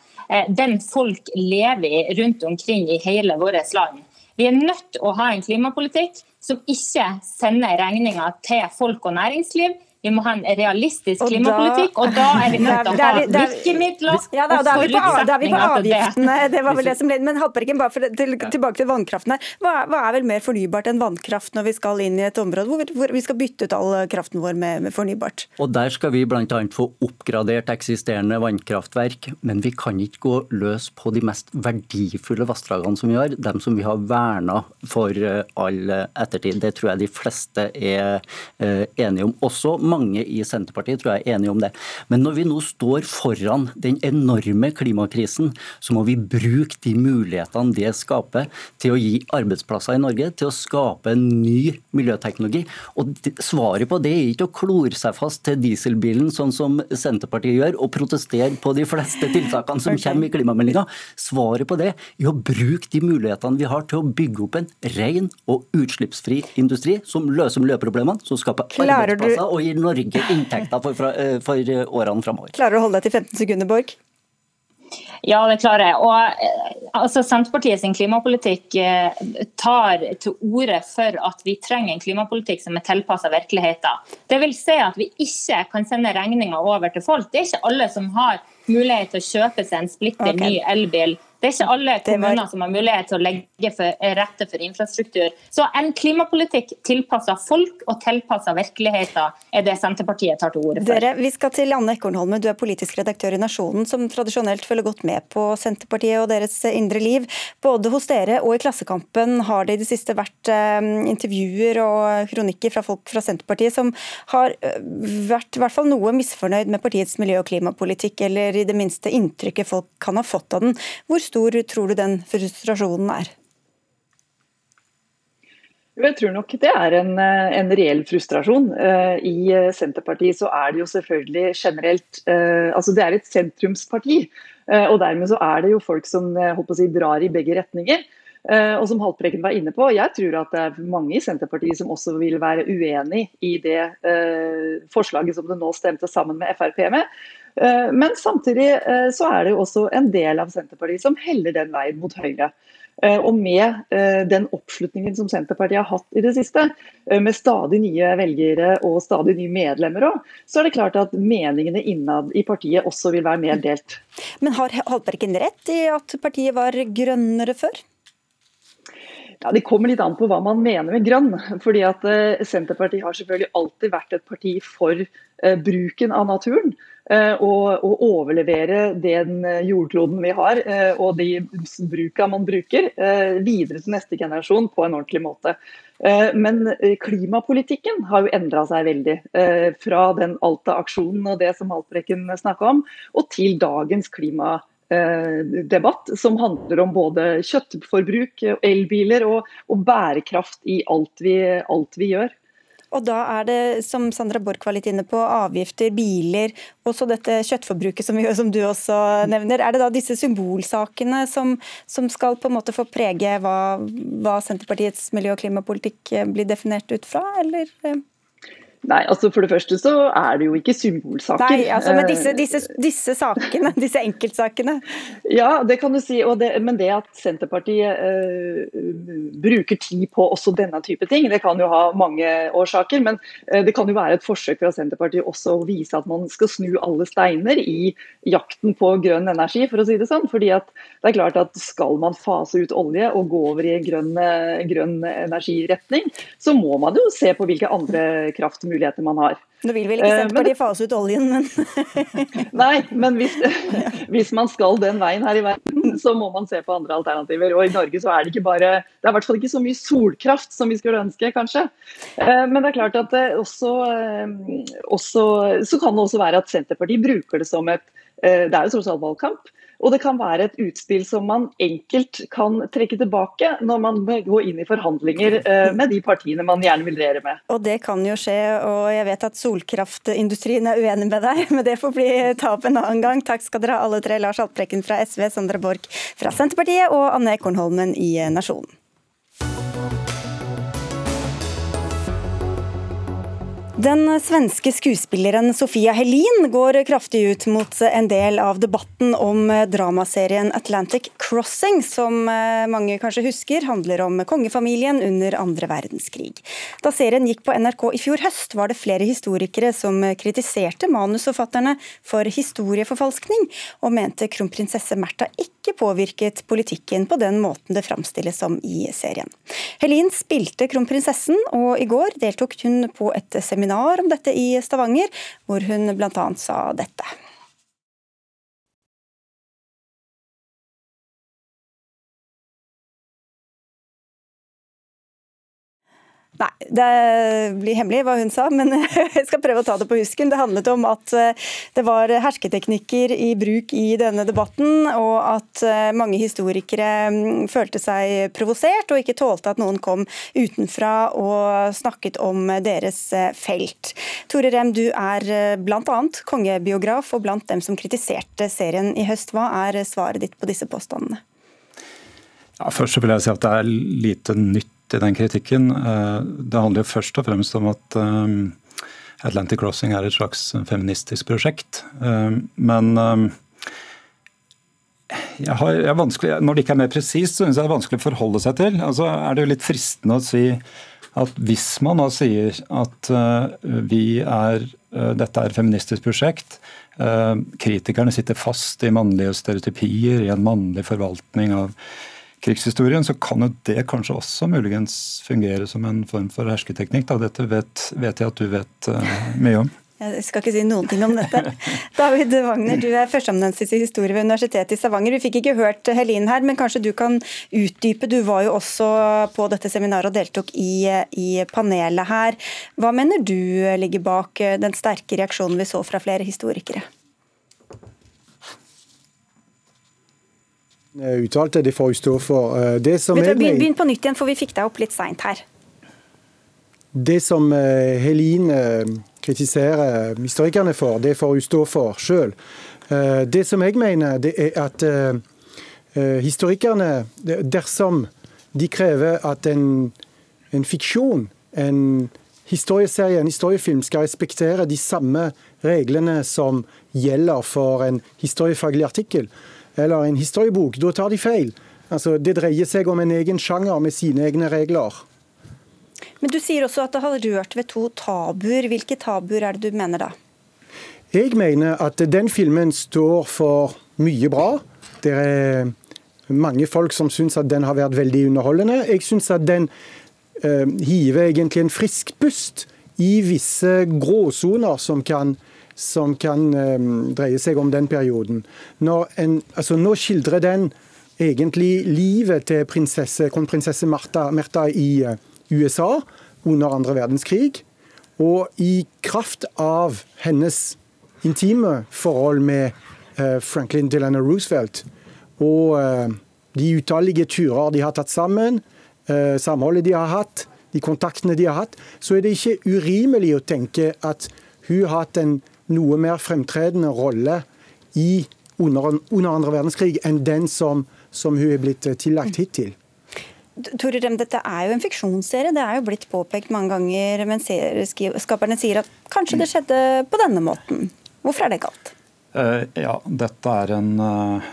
Speaker 9: den folk lever i rundt omkring i hele vårt land. Vi er nødt til å ha en klimapolitikk som ikke sender regninga til folk og næringsliv, vi må ha en realistisk klimapolitikk, og da er vi nødt til å ha virkemidler
Speaker 2: ja, da, da, er vi på, da er vi på avgiftene. Det var vel det som ble, Men Haltbergen, bare for, til, tilbake til vannkraften her. Hva, hva, er vel mer fornybart enn vannkraft når vi skal inn i et område hvor, hvor vi skal bytte ut all kraften vår med, med fornybart?
Speaker 8: Og Der skal vi bl.a. få oppgradert eksisterende vannkraftverk, men vi kan ikke gå løs på de mest verdifulle vassdragene som vi har, dem som vi har verna for eh, all ettertid. Det tror jeg de fleste er eh, enige om. Også mange i Senterpartiet tror jeg er enige om det. Men når vi nå står foran den enorme klimakrisen, så må vi bruke de mulighetene det skaper til å gi arbeidsplasser i Norge, til å skape en ny miljøteknologi. Og Svaret på det er ikke å klore seg fast til dieselbilen, sånn som Senterpartiet gjør, og protestere på de fleste tiltakene som kommer i klimameldinga. Svaret på det er å bruke de mulighetene vi har til å bygge opp en ren og utslippsfri industri som løser miljøproblemene, som skaper arbeidsplasser og gir Norge inntekter for, for, for årene framover.
Speaker 2: Klarer du å holde deg til 15 sekunder, Borg?
Speaker 9: Ja, det klarer jeg. Og, eh, altså, Senterpartiet sin klimapolitikk eh, tar til orde for at vi trenger en klimapolitikk som er tilpasset virkeligheten. Det vil si at vi ikke kan sende regninga over til folk. Det er ikke alle som har mulighet til å kjøpe seg en splitter okay. ny elbil det er ikke alle kommuner var... som har mulighet til å legge for, eh, rette for infrastruktur. Så en klimapolitikk tilpassa folk og tilpassa virkeligheten er det Senterpartiet tar til orde for.
Speaker 2: Dere, vi skal til Anne Ekornholme, du er politisk redaktør i Nasjonen, som tradisjonelt følger godt med på Senterpartiet og deres indre liv. Både hos dere og i Klassekampen har det i det siste vært uh, intervjuer og kronikker fra folk fra Senterpartiet som har uh, vært i hvert fall noe misfornøyd med partiets miljø- og klimapolitikk, eller i det minste inntrykket folk kan ha fått av den. Hvor stor tror du den frustrasjonen er?
Speaker 10: Jeg tror nok det er en, en reell frustrasjon. Eh, I eh, Senterpartiet så er det jo selvfølgelig generelt eh, Altså det er et sentrumsparti. Og dermed så er det jo folk som si, drar i begge retninger. Og som Haltbrekken var inne på, jeg tror at det er mange i Senterpartiet som også vil være uenig i det forslaget som det nå stemte sammen med Frp med. Eh, men samtidig eh, så er det jo også en del av Senterpartiet som heller den veien mot Høyre. Eh, og med den oppslutningen som Senterpartiet har hatt i det siste, med stadig nye velgere og stadig nye medlemmer òg, så er det klart at meningene innad i partiet også vil være mer delt.
Speaker 2: Men har Haltbergen rett i at partiet var grønnere før?
Speaker 10: Ja, Det kommer litt an på hva man mener med grønn. fordi at Senterpartiet har selvfølgelig alltid vært et parti for bruken av naturen. Og, og, overlevere den jordkloden vi har og de bruka man bruker, videre til neste generasjon på en ordentlig måte. Men klimapolitikken har jo endra seg veldig. Fra den Alta-aksjonen og det som Haltbrekken snakka om, og til dagens klimapolitikk Eh, debatt som handler om både kjøttforbruk, elbiler og, og bærekraft i alt vi, alt vi, gjør.
Speaker 2: Og da er det, som Sandra Borch var litt inne på, avgifter, biler, også dette kjøttforbruket som, vi, som, du også nevner. Er det da disse symbolsakene som, som skal på en måte få prege hva, hva Senterpartiets miljø- og klimapolitikk blir definert ut fra, eller?
Speaker 10: Nei, altså For det første så er det jo ikke symbolsaker.
Speaker 2: Nei, altså Men disse, disse, disse sakene, disse enkeltsakene?
Speaker 10: Ja, det kan du si. Det, men det at Senterpartiet uh, bruker tid på også denne type ting, det kan jo ha mange årsaker. Men uh, det kan jo være et forsøk fra Senterpartiet også å vise at man skal snu alle steiner i jakten på grønn energi, for å si det sånn. fordi at det er klart at skal man fase ut olje og gå over i grønn, grønn energiretning, så må man jo se på hvilke andre kraftmuligheter muligheter man har.
Speaker 2: Nå vil vel ikke eh, Senterpartiet fase ut oljen, men
Speaker 10: Nei, men hvis, hvis, man skal den veien her i verden, så må man se på andre alternativer. Og i Norge så er det ikke bare Det er i hvert fall ikke så mye solkraft som vi skulle ønske, kanskje. Eh, men det er klart at også, eh, også Så kan det også være at Senterpartiet bruker det som et Det er jo tross alt valgkamp. Og det kan være et utspill som man enkelt kan trekke tilbake når man går inn i forhandlinger eh, med de partiene man gjerne vil regjere med.
Speaker 2: Og det kan jo skje, og jeg vet at solkraftindustrien er uenig med deg, men det får bli ta opp en annen gang. Takk skal dere ha alle tre. Lars Haltbrekken fra SV, Sandra Borch fra Senterpartiet og Anne Kornholmen i Nasjonen. Den svenske skuespilleren Sofia Helin går kraftig ut mot en del av debatten om dramaserien Atlantic Crossing, som eh, mange kanskje husker handler om kongefamilien under andre verdenskrig. Da serien gikk på NRK i fjor høst, var det flere historikere som kritiserte manusforfatterne for historieforfalskning, og mente kronprinsesse Märtha ikke påvirket politikken på den måten det framstilles som i serien. Helin spilte kronprinsessen, og i går deltok hun på et seminar seminar om dette i Stavanger, hvor hun bl.a. sa dette. Nei, det blir hemmelig hva hun sa, men jeg skal prøve å ta det på husken. Det handlet om at eh, det var hersketeknikker i bruk i denne debatten, og at eh, mange historikere mm, følte seg provosert og ikke tålte at noen kom utenfra og snakket om deres eh, felt. Tore Rem, du er bl.a. kongebiograf og blant dem som kritiserte serien i høst. Hva er svaret ditt på disse påstandene?
Speaker 11: Ja, først vil jeg si at det er lite nytt i den kritikken. Eh, det handler jo først og fremst om at eh, Atlantic Crossing er et slags feministisk prosjekt. Eh, men jeg har, jeg når det ikke er mer presist, syns jeg det er vanskelig å forholde seg til. Altså er det jo litt fristende å si at hvis man da sier at vi er, dette er et feministisk prosjekt, kritikerne sitter fast i mannlige stereotypier, i en mannlig forvaltning av krigshistorien, så kan jo det kanskje også muligens fungere som en form for hersketeknikk. Da. Dette vet, vet, jeg at du vet uh, mye om.
Speaker 2: Jeg skal ikke si noen ting om dette. David Wagner, du er førsteamanuensis i historie ved Universitetet i Stavanger. Du fikk ikke hørt Helin her, men kanskje du kan utdype. Du var jo også på dette seminaret og deltok i, i panelet her. Hva mener du ligger bak den sterke reaksjonen vi så fra flere historikere?
Speaker 12: Uttalte, det får jo stå for. Eh, det
Speaker 2: som du, begynn, begynn på nytt igjen, for vi fikk deg opp litt seint her.
Speaker 12: Det som Helene Helin kritiserer historikerne for, det får hun stå for sjøl. Det som jeg mener, det er at historikerne, dersom de krever at en, en fiksjon, en historieserie, en historiefilm, skal respektere de samme reglene som gjelder for en historiefaglig artikkel, eller en historiebok, da tar de feil. Altså, det dreier seg om en egen sjanger med sine egne regler.
Speaker 2: Men Du sier også at det har rørt ved to tabuer. Hvilke tabuer er det du mener da?
Speaker 12: Jeg mener at den filmen står for mye bra. Det er mange folk som syns at den har vært veldig underholdende. Jeg syns at den eh, hiver egentlig en frisk pust i visse gråsoner som kan som kan dreie seg om den perioden. En, altså nå skildrer den egentlig livet til prinsesse, kronprinsesse Martha, i USA under andre verdenskrig. Og i kraft av hennes intime forhold med Franklin Delano Roosevelt og de utallige turer de har tatt sammen, samholdet de har hatt, de kontaktene de har hatt, så er det ikke urimelig å tenke at hun har hatt en noe mer fremtredende rolle i, under, under andre verdenskrig enn den som, som hun er blitt tillagt hittil.
Speaker 2: Tore Rem, dette er jo en fiksjonsserie. Det er jo blitt påpekt mange ganger, men skaperne sier at kanskje det skjedde på denne måten. Hvorfor er det galt?
Speaker 11: Uh, ja, dette er en uh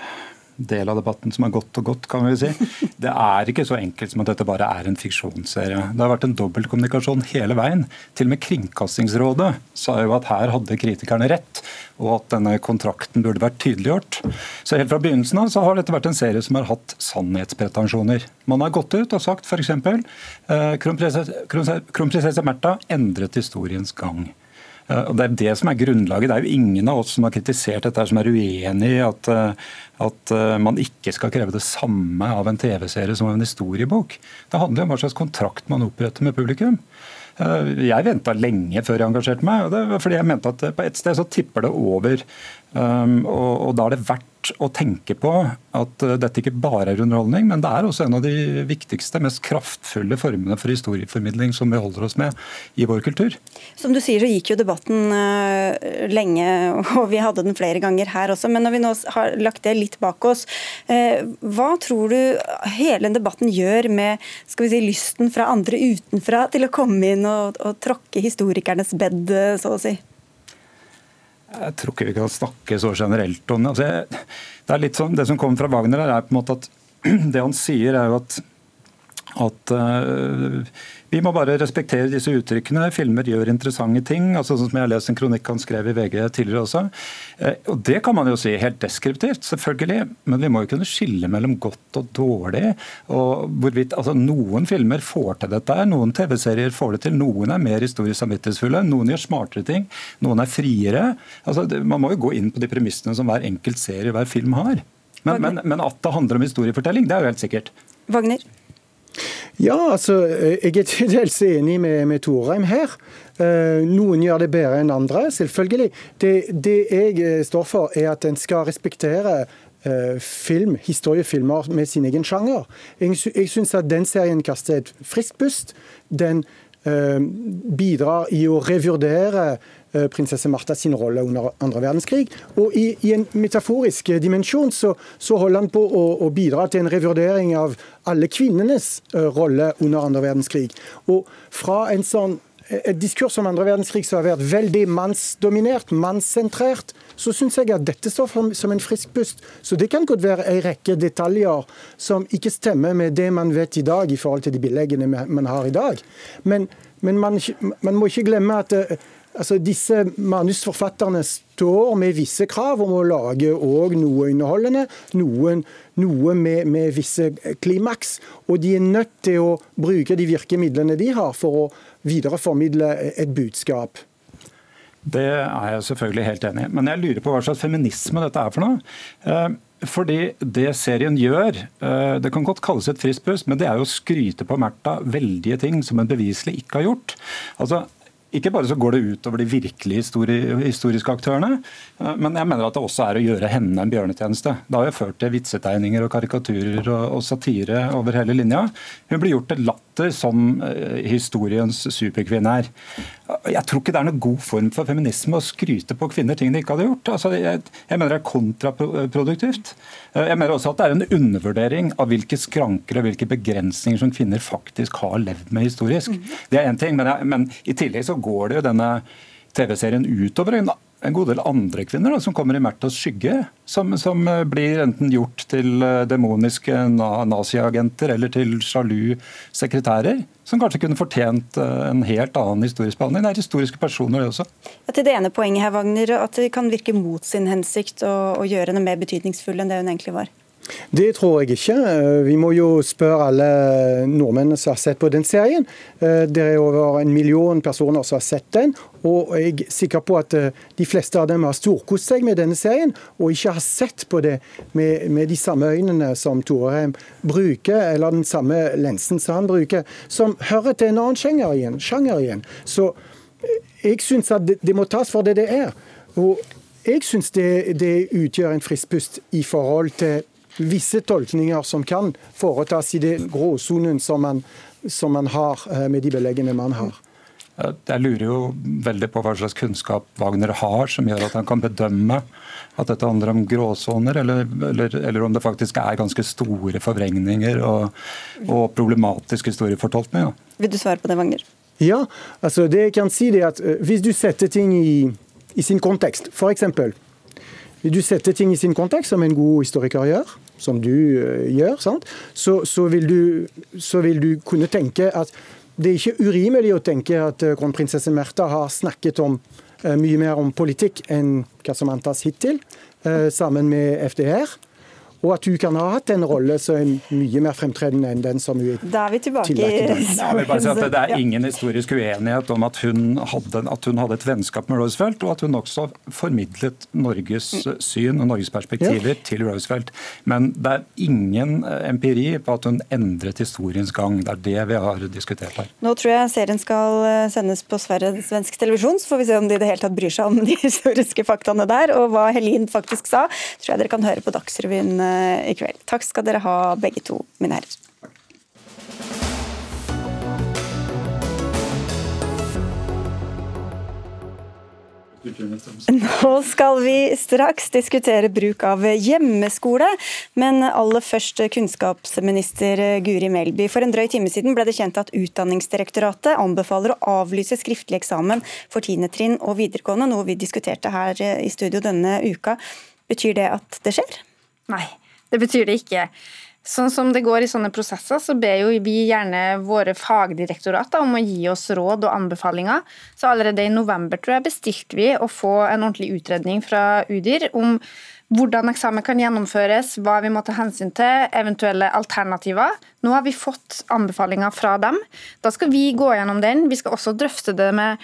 Speaker 11: del av debatten som har gått og gått, kan vi si. Det er ikke så enkelt som at dette bare er en fiksjonsserie. Det har vært en dobbeltkommunikasjon hele veien. Til og med Kringkastingsrådet sa jo at her hadde kritikerne rett, og at denne kontrakten burde vært tydeliggjort. Så helt fra begynnelsen av så har dette vært en serie som har hatt sannhetspretensjoner. Man har gått ut og sagt f.eks. Eh, kronprinsesse, kronprinsesse Märtha endret historiens gang. Eh, og Det er det som er grunnlaget. Det er jo ingen av oss som har kritisert dette som er uenig i at, eh, at eh, man ikke skal kreve det samme av en TV-serie som av en historiebok. Det handler om hva slags kontrakt man oppretter med publikum. Jeg venta lenge før jeg engasjerte meg. og det var fordi jeg mente at På et sted så tipper det over. Og, og da er det å tenke på at uh, dette ikke bare er underholdning, men det er også en av de viktigste, mest kraftfulle formene for historieformidling som vi holder oss med i vår kultur.
Speaker 2: Som du sier så gikk jo debatten uh, lenge, og vi hadde den flere ganger her også. Men når vi nå har lagt det litt bak oss, uh, hva tror du hele debatten gjør med skal vi si, lysten fra andre utenfra til å komme inn og, og tråkke historikernes bed, så å si?
Speaker 11: Jeg tror ikke vi kan snakke så generelt om. Altså, det er litt sånn, det som kommer fra Wagner, er på en måte at det han sier, er jo at, at uh, vi må bare respektere disse uttrykkene. Filmer gjør interessante ting. altså sånn som Jeg har lest en kronikk han skrev i VG tidligere også. Uh, og Det kan man jo si helt deskriptivt, selvfølgelig. Men vi må jo kunne skille mellom godt og dårlig. og hvorvidt, altså Noen filmer får til dette, noen TV-serier får det til. Noen er mer historisk samvittighetsfulle, noen gjør smartere ting, noen er friere. altså Man må jo gå inn på de premissene som hver enkelt serie, hver film har. Men, men, men at det handler om historiefortelling, det er jo helt sikkert.
Speaker 2: Wagner?
Speaker 12: Ja, altså, jeg er til dels enig med, med Torheim her. Eh, noen gjør det bedre enn andre, selvfølgelig. Det, det jeg eh, står for, er at en skal respektere eh, film, historiefilmer med sin egen sjanger. Jeg, jeg syns at den serien kaster et friskt pust. Den eh, bidrar i å revurdere Eh, prinsesse Martha sin rolle under andre verdenskrig. Og i, i en metaforisk dimensjon så, så, holder han på å, å, bidra til en revurdering av alle kvinnenes uh, rolle under andre verdenskrig. Og fra en sånn et diskurs om andre verdenskrig som har vært veldig mannsdominert, mannssentrert, så syns jeg at dette står for, som en frisk pust. Så det kan godt være en rekke detaljer som ikke stemmer med det man vet i dag i forhold til de billeggene man har i dag. Men, men man, man, må ikke glemme at Altså, disse manusforfatterne står med visse krav om å lage noe underholdende, noen, noe med, med, visse klimaks. Og de er nødt til å bruke de virkemidlene de har for å videreformidle et budskap.
Speaker 11: Det er jeg selvfølgelig helt enig i. Men jeg lurer på hva slags feminisme dette er for noe. Eh, fordi det serien gjør, eh, det kan godt kalles et friskt pust, men det er jo å skryte på Märtha veldige ting som hun beviselig ikke har gjort. Altså, ikke bare så går det ut over de virkelig historiske aktørene, eh, men jeg mener at det også er å gjøre henne en bjørnetjeneste. Det har jo ført til vitsetegninger og karikaturer og, satire over hele linja. Hun blir gjort til latter som uh, historiens superkvinne er. Jeg tror ikke det er noen god form for feminisme å skryte på kvinner ting de ikke hadde gjort. Altså, jeg, jeg, mener det er kontraproduktivt. Eh, jeg mener også at det er en undervurdering av hvilke skranker og hvilke begrensninger som kvinner faktisk har levd med historisk. Mm. Det er én ting, men, jeg, men i tillegg så går det jo denne TV-serien utover en, en, god del andre kvinner da, som kommer i Märthas skygge. Som, som, eh, blir enten gjort til eh, demoniske naziagenter eller til sjalu sekretærer. Som kanskje kunne fortjent eh, en helt annen historisk behandling. Det er historiske personer, det også.
Speaker 2: Ja, til det ene poenget her, Wagner, At det kan virke mot sin hensikt å, å gjøre henne mer betydningsfull enn det hun egentlig var.
Speaker 12: Det tror jeg ikke. Eh, vi må jo spørre alle nordmennene som har sett på den serien. Eh, det er over en million personer som har sett den. Og jeg er sikker på at eh, de fleste av dem har storkost seg med denne serien, og ikke har sett på det med, med de samme øynene som Torheim bruker, eller den samme lensen som han bruker, som hører til en annen sjanger igjen. Sjanger igjen. Så jeg syns at det, det må tas for det det er. Og jeg syns det, det utgjør en frisk pust i forhold til visse tolkninger som kan foretas i det gråsonen som man, som man har eh, med de beleggene man har.
Speaker 11: Jeg lurer jo veldig på hva slags kunnskap Wagner har, som gjør at han kan bedømme at dette handler om gråsoner, eller, eller, eller om det faktisk er ganske store forvrengninger og, og problematisk historiefortolkning.
Speaker 2: Vil du svare på det, Wagner?
Speaker 12: Ja, altså det jeg kan si er at eh, Hvis du setter ting i, i sin kontekst, f.eks. Hvis du setter ting i sin kontekst, som en god historiker gjør, som du eh, gjør, så, så, vil du, så, vil du, kunne tenke at det er ikke urimelig å tenke at eh, kronprinsesse Märtha har snakket om eh, mye mer om politikk enn hva som antas hittil, sammen med FDR og at hun kan ha hatt en rolle som er mye mer fremtredende enn den som hun
Speaker 2: Da er vi tilbake i
Speaker 11: si Det er ingen historisk uenighet om at hun, hadde, at hun hadde et vennskap med Roosevelt, og at hun også formidlet Norges syn og Norges perspektiver ja. til Roosevelt. Men det er ingen eh, empiri på at hun endret historiens gang. Det er det vi har diskutert her.
Speaker 2: Nå tror jeg serien skal eh, sendes på svensk televisjon, så får vi se om de i det hele tatt bryr seg om de historiske faktaene der. Og hva Helin faktisk sa, tror jeg dere kan høre på Dagsrevyen Eh, i kveld. Takk skal dere ha begge to, mine herrer. Nå skal vi straks diskutere bruk av hjemmeskole, men aller først kunnskapsminister Guri Melby. For en drøy time siden ble det kjent at Utdanningsdirektoratet anbefaler å avlyse skriftlig eksamen for 10. trinn og videregående, noe vi diskuterte her i studio denne uka. Betyr det at det skjer?
Speaker 13: Nei, det betyr det ikke. Sånn som det går i sånne prosesser, så ber jo vi gjerne våre fagdirektorater om å gi oss råd og anbefalinger. Så allerede i november tror jeg bestilte vi å få en ordentlig utredning fra UDIR om hvordan eksamen kan gjennomføres, hva vi må ta hensyn til, eventuelle alternativer. Nå har vi fått anbefalinger fra dem. Da skal vi gå gjennom den. Vi skal også drøfte det med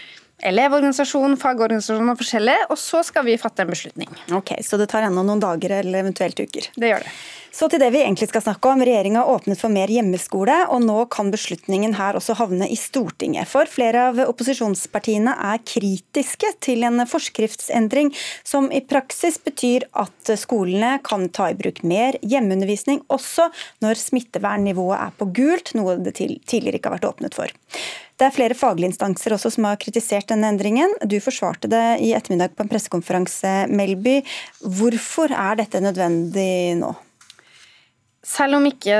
Speaker 13: elevorganisasjon, fagorganisasjon og forskjellig, og så skal vi fatte en beslutning.
Speaker 2: Ok, Så det tar ennå noen dager eller eventuelt uker?
Speaker 13: Det gjør det.
Speaker 2: Så til det vi egentlig skal snakke om. Regjeringa åpnet for mer hjemmeskole, og nå kan beslutningen her også havne i Stortinget. For flere av opposisjonspartiene er kritiske til en forskriftsendring som i praksis betyr at skolene kan ta i bruk mer hjemmeundervisning også når smittevernnivået er på gult, noe det tidligere ikke har vært åpnet for. Det er flere faglige instanser også som har kritisert denne endringen. Du forsvarte det i ettermiddag på en pressekonferanse, Melby. Hvorfor er dette nødvendig nå?
Speaker 13: Selv om ikke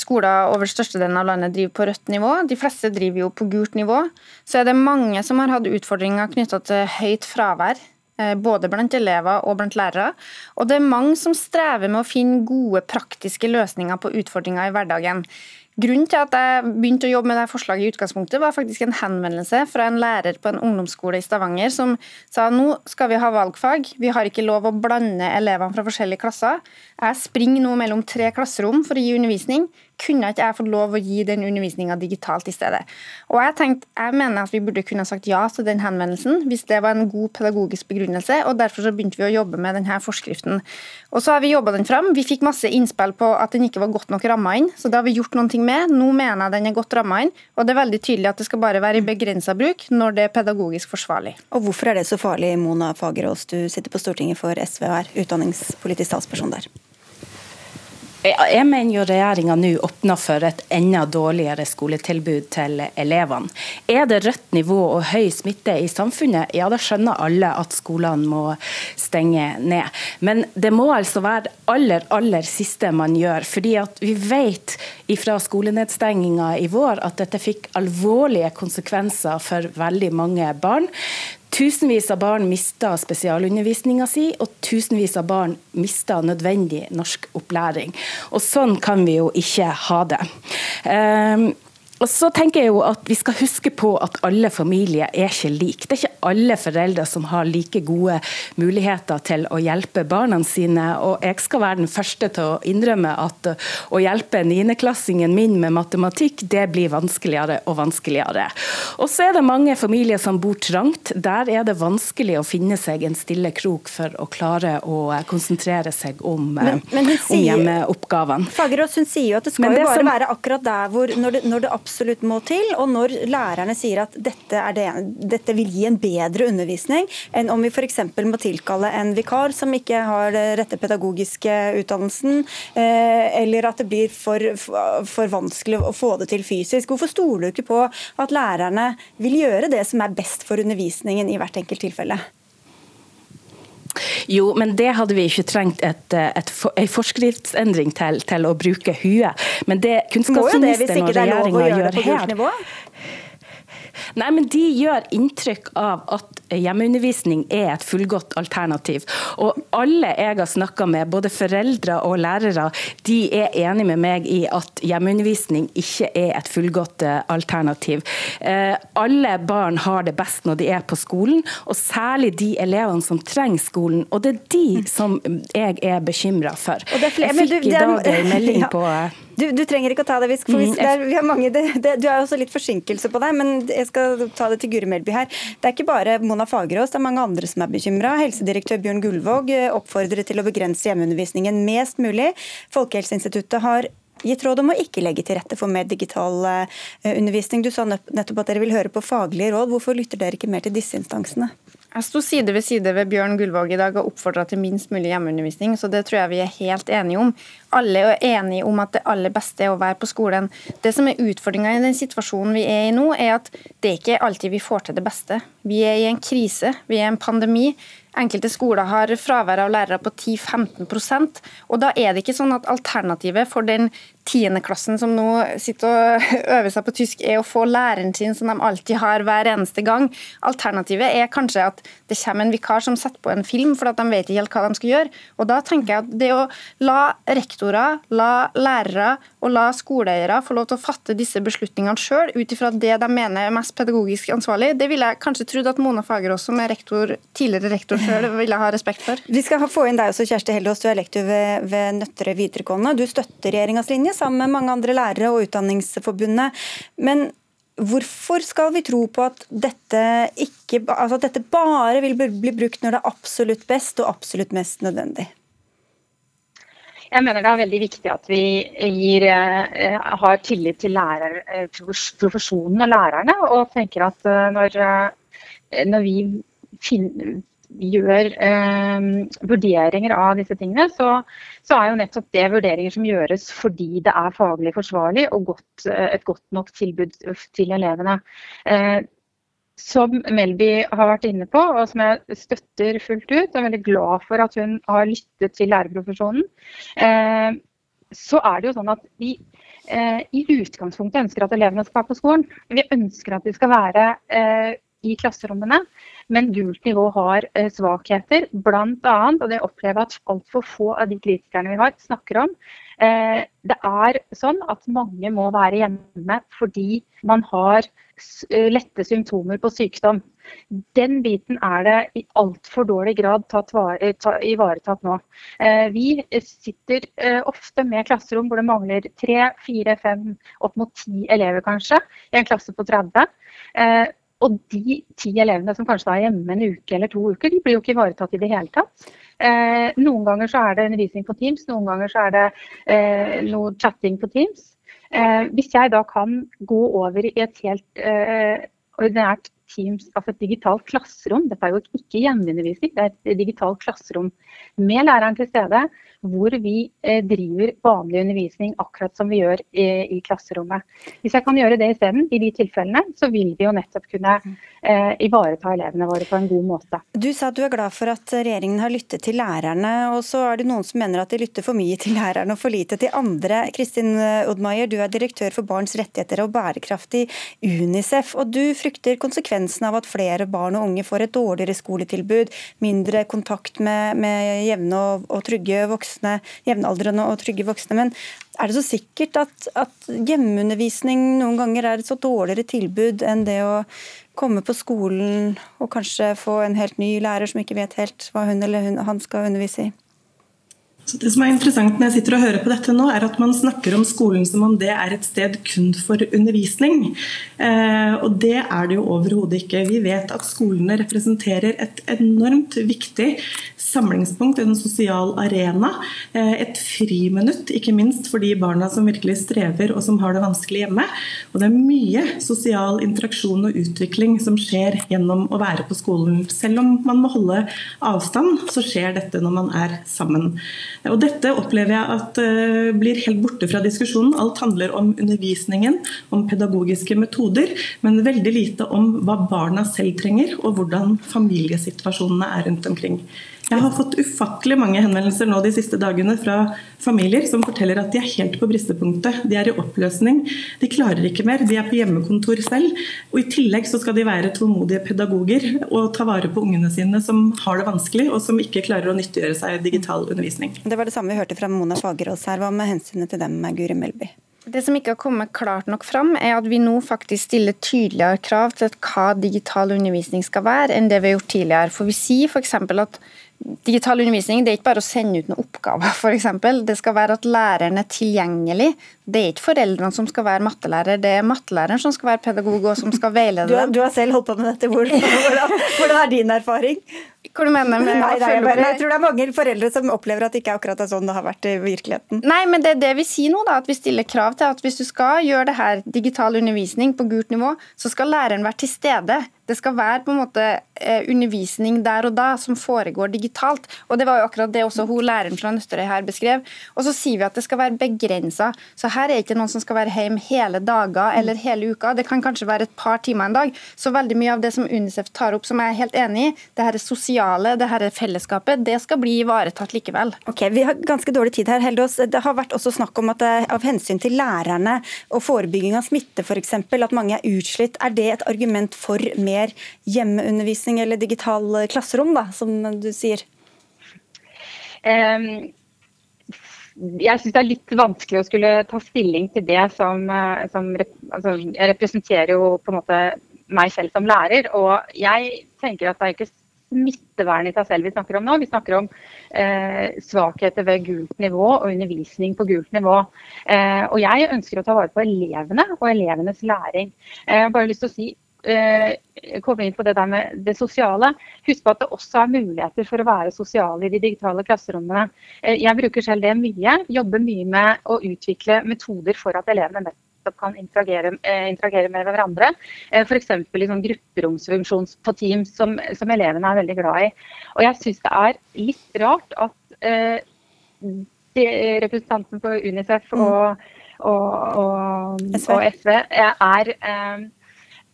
Speaker 13: skoler over størstedelen av landet driver på rødt nivå, de fleste driver jo på gult nivå, så er det mange som har hatt utfordringer knytta til høyt fravær. Eh, både blant elever og blant lærere. Og det er mange som strever med å finne gode praktiske løsninger på utfordringer i hverdagen. Grunnen til at jeg begynte å jobbe med det forslaget, i utgangspunktet var faktisk en henvendelse fra en lærer på en ungdomsskole i Stavanger som sa nå skal vi ha valgfag, vi har ikke lov å blande elevene fra forskjellige klasser. Jeg springer nå mellom tre klasserom for å gi undervisning kunne ikke jeg fått lov å gi den undervisninga digitalt i stedet. Og Jeg tenkte, jeg mener at vi burde kunne sagt ja til den henvendelsen hvis det var en god pedagogisk begrunnelse, og derfor så begynte vi å jobbe med denne forskriften. Og så har vi jobba den fram. Vi fikk masse innspill på at den ikke var godt nok ramma inn, så det har vi gjort noe med. Nå mener jeg den er godt ramma inn, og det er veldig tydelig at det skal bare være i begrensa bruk når det er pedagogisk forsvarlig.
Speaker 2: Og Hvorfor er det så farlig, Mona Fagerås, du sitter på Stortinget for SV og er utdanningspolitisk talsperson der?
Speaker 14: Jeg mener jo regjeringa nå åpner for et enda dårligere skoletilbud til elevene. Er det rødt nivå og høy smitte i samfunnet, ja da skjønner alle at skolene må stenge ned. Men det må altså være aller, aller siste man gjør. fordi at vi vet fra skolenedstenginga i vår at dette fikk alvorlige konsekvenser for veldig mange barn. Tusenvis av barn mista spesialundervisninga si, og tusenvis av barn mista nødvendig norsk opplæring. Og Sånn kan vi jo ikke ha det. Um, og så tenker jeg jo at Vi skal huske på at alle familier er ikke like. Det er ikke alle foreldre som har like gode muligheter til å hjelpe barna sine. Og jeg skal være den første til å innrømme at å hjelpe niendeklassingen min med matematikk, det blir vanskeligere og vanskeligere. Og så er det mange familier som bor trangt. Der er det vanskelig å finne seg en stille krok for å klare å konsentrere seg om, men, men sier, om hjemmeoppgavene.
Speaker 2: Fagerås hun sier jo at det skal det jo bare som... være akkurat der hvor når det, når det, absolutt må til, og når lærerne sier at dette, det, dette vil gi en bedre undervisning enn om vi f.eks. må tilkalle en vikar som ikke har den rette pedagogiske utdannelsen, eh, eller at det blir for, for vanskelig å få det til fysisk. Hvorfor stoler du ikke på at lærerne vil gjøre det som er best for undervisningen i hvert enkelt tilfelle?
Speaker 14: Jo, men det hadde vi ikke trengt et, et, en forskriftsendring til, til å bruke huet. Men det kunnskapsministeren og regjeringa gjør her Nei, men De gjør inntrykk av at hjemmeundervisning er et fullgodt alternativ. Og Alle jeg har snakka med, både foreldre og lærere, de er enig med meg i at hjemmeundervisning ikke er et fullgodt eh, alternativ. Eh, alle barn har det best når de er på skolen, og særlig de elevene som trenger skolen. Og Det er de som jeg er bekymra for. Jeg fikk i dag en melding på
Speaker 2: du, du, trenger ikke å ta det. Visk. for vi, mm, er, vi har mange, det, det, du har også litt forsinkelse på deg, men jeg skal ta det til Guri Melby her. Det er ikke bare Mona Fagerås, det er mange andre som er bekymra. Helsedirektør Bjørn Gullvåg eh, oppfordrer til å begrense hjemmeundervisningen mest mulig. Folkehelseinstituttet har gitt råd om å ikke legge til rette for mer digital eh, undervisning. Du sa nettopp at dere vil høre på faglige råd. Hvorfor lytter dere ikke mer til disse instansene?
Speaker 13: Jeg sto side ved side ved Bjørn Gullvåg i dag og oppfordra til minst mulig hjemmeundervisning, så det tror jeg vi er helt enige om. Alle er enige om at det aller beste er å være på skolen. Det som er utfordringa i den situasjonen vi er i nå, er at det er ikke alltid vi får til det beste. Vi er i en krise, vi er i en pandemi. Enkelte skoler har fravær av lærere på 10-15% og Da er det ikke sånn at alternativet for den tiendeklassen som nå sitter og øver seg på tysk, er å få læreren sin som de alltid har hver eneste gang. Alternativet er kanskje at det kommer en vikar som setter på en film, for at de vet ikke helt hva de skal gjøre. Og Da tenker jeg at det å la rektorer, la lærere og la skoleeiere få lov til å fatte disse beslutningene sjøl, ut ifra det de mener er mest pedagogisk ansvarlig, det ville jeg kanskje trodd at Mona Fagerås, som er rektor, tidligere rektor sjøl, ville ha respekt for.
Speaker 2: Vi skal få inn deg også, Kjersti Hellås, du er lektor ved, ved Nøtterøy videregående. Du støtter regjeringas linje sammen med mange andre lærere og Utdanningsforbundet. Men hvorfor skal vi tro på at dette, ikke, altså at dette bare vil bli brukt når det er absolutt best og absolutt mest nødvendig?
Speaker 15: Jeg mener det er veldig viktig at vi gir, eh, har tillit til lærer, eh, profesjonen og lærerne. Og tenker at eh, når, når vi finner, gjør eh, vurderinger av disse tingene, så, så, er jo nettopp det vurderinger som gjøres fordi det er faglig forsvarlig og godt, et godt nok tilbud til elevene. Eh, som Melby har vært inne på, og som jeg støtter fullt ut, og er veldig glad for at hun har lyttet til lærerprofesjonen, eh, så er det jo sånn at vi eh, i utgangspunktet ønsker at elevene skal være på skolen. Vi ønsker at de skal være eh, i klasserommene, men gult nivå har eh, svakheter. Bl.a. og det opplever jeg at altfor få av de kritikerne vi har, snakker om. Eh, det er sånn at mange må være hjemme fordi man har eh, lette symptomer på sykdom. Den biten er det i altfor dårlig grad tatt vare, ta, ivaretatt nå. Vi sitter ofte med klasserom hvor det mangler tre, fire, fem, opp mot ti elever kanskje, i en klasse på 30. Og de ti elevene som kanskje er hjemme en uke eller to uker, de blir jo ikke ivaretatt i det hele tatt. Eh, noen ganger så er det undervisning på Teams, noen ganger så er det eh, noe chatting på Teams. Eh, hvis jeg da kan gå over i et helt eh, ordinært Teams, altså et digitalt klasserom, dette er jo ikke hjemmeundervisning, det er et digitalt klasserom med læreren til stede, hvor vi eh, driver vanlig undervisning akkurat som vi gjør i, i klasserommet. Hvis jeg kan gjøre det isteden, i de tilfellene, så vil vi jo nettopp kunne eh, ivareta elevene våre på en god måte.
Speaker 2: Du sa at du er glad for at regjeringen har lyttet til lærerne, og så er det noen som mener at de lytter for mye til lærerne og for lite til andre. Kristin Odmaier, du er direktør for barns rettigheter og bærekraft i Unicef, og du frykter konsekvensen av at flere barn og unge får et dårligere skoletilbud, mindre kontakt med, med jevne og, og trygge voksne voksne, jevnaldrende og trygge voksne. Men er det så sikkert at, at hjemmeundervisning noen ganger er et så dårligere tilbud enn det å komme på skolen og kanskje få en helt ny lærer som ikke vet helt hva hun eller hun, han skal undervise i?
Speaker 16: Så det som er interessant når jeg sitter og hører på dette nå, er at man snakker om skolen som om det er et sted kun for undervisning. Eh, og det er det jo overhodet ikke. Vi vet at skolene representerer et enormt viktig samlingspunkt, en sosial arena. Eh, et friminutt, ikke minst for de barna som virkelig strever og som har det vanskelig hjemme. Og det er mye sosial interaksjon og utvikling som skjer gjennom å være på skolen. Selv om man må holde avstand, så skjer dette når man er sammen. Og Dette opplever jeg at uh, blir helt borte fra diskusjonen. Alt handler om undervisningen, om pedagogiske metoder, men veldig lite om hva barna selv trenger, og hvordan familiesituasjonene er rundt omkring. Jeg har fått ufattelig mange henvendelser nå de siste dagene fra familier som forteller at de er helt på bristepunktet. De er i oppløsning. De klarer ikke mer. De er på hjemmekontor selv. Og I tillegg så skal de være tålmodige pedagoger og ta vare på ungene sine som har det vanskelig, og som ikke klarer å nyttiggjøre seg digital undervisning.
Speaker 2: Det var det samme vi hørte fra Mona Fagerås her. Hva med hensynet til dem, Guri Melby?
Speaker 13: Det som ikke har kommet klart nok fram, er at vi nå faktisk stiller tydeligere krav til hva digital undervisning skal være, enn det vi har gjort tidligere. For Vi sier f.eks. at Digital undervisning det er ikke bare å sende ut noen oppgaver, f.eks. Det skal være at læreren er tilgjengelig. Det er ikke foreldrene som skal være mattelærer, det er mattelæreren som skal være pedagog og som skal veilede
Speaker 2: dem. Du, har selv holdt på med dette. Hvordan, hvordan er din erfaring?
Speaker 13: Hva du mener med
Speaker 2: nei, nei, jeg, bare, jeg tror det er mange foreldre som opplever at det ikke er akkurat sånn det har vært i virkeligheten.
Speaker 13: Nei, men det er det vi sier nå, da, at vi stiller krav til at hvis du skal gjøre det her, digital undervisning på gult nivå, så skal læreren være til stede. Det skal være på en måte eh, undervisning der og da som foregår digitalt. Og Det var jo akkurat det også hun læreren fra Nøtterøy her beskrev. Og så sier vi at det skal være begrensa. Så her er det ikke noen som skal være hjemme hele dager eller hele uka. Det kan kanskje være et par timer en dag. Så veldig mye av det som Unicef tar opp, som jeg er helt enig i, det her er sosiale, det her er fellesskapet, det skal bli ivaretatt likevel.
Speaker 2: Ok, Vi har ganske dårlig tid her, Heldås. Det har vært også snakk om at det, av hensyn til lærerne og forebygging av smitte f.eks., at mange er utslitt. Er det et argument for mer mer hjemmeundervisning eller digital klasserom, da, som du sier?
Speaker 15: Um, jeg syns det er litt vanskelig å skulle ta stilling til det som, eh, som altså, Jeg representerer jo på en måte meg selv som lærer, og jeg tenker at det er ikke smittevern i seg selv vi snakker om nå. Vi snakker om eh, svakheter ved gult nivå og undervisning på gult nivå. Eh, og jeg ønsker å ta vare på elevene og elevenes læring. Eh, jeg har bare lyst til å si eh, komme inn på det der med det sosiale. Husk på at det også er muligheter for å være sosiale i de digitale klasserommene. Eh, jeg bruker selv det mye. Jobber mye med å utvikle metoder for at elevene nettopp kan interagere, eh, interagere med hverandre. Eh, F.eks. i sånn grupperomsfunksjon på Teams som, som, elevene er veldig glad i. Og jeg syns det er litt rart at eh, representanten på Unicef mm. og, og, og, og SV er eh,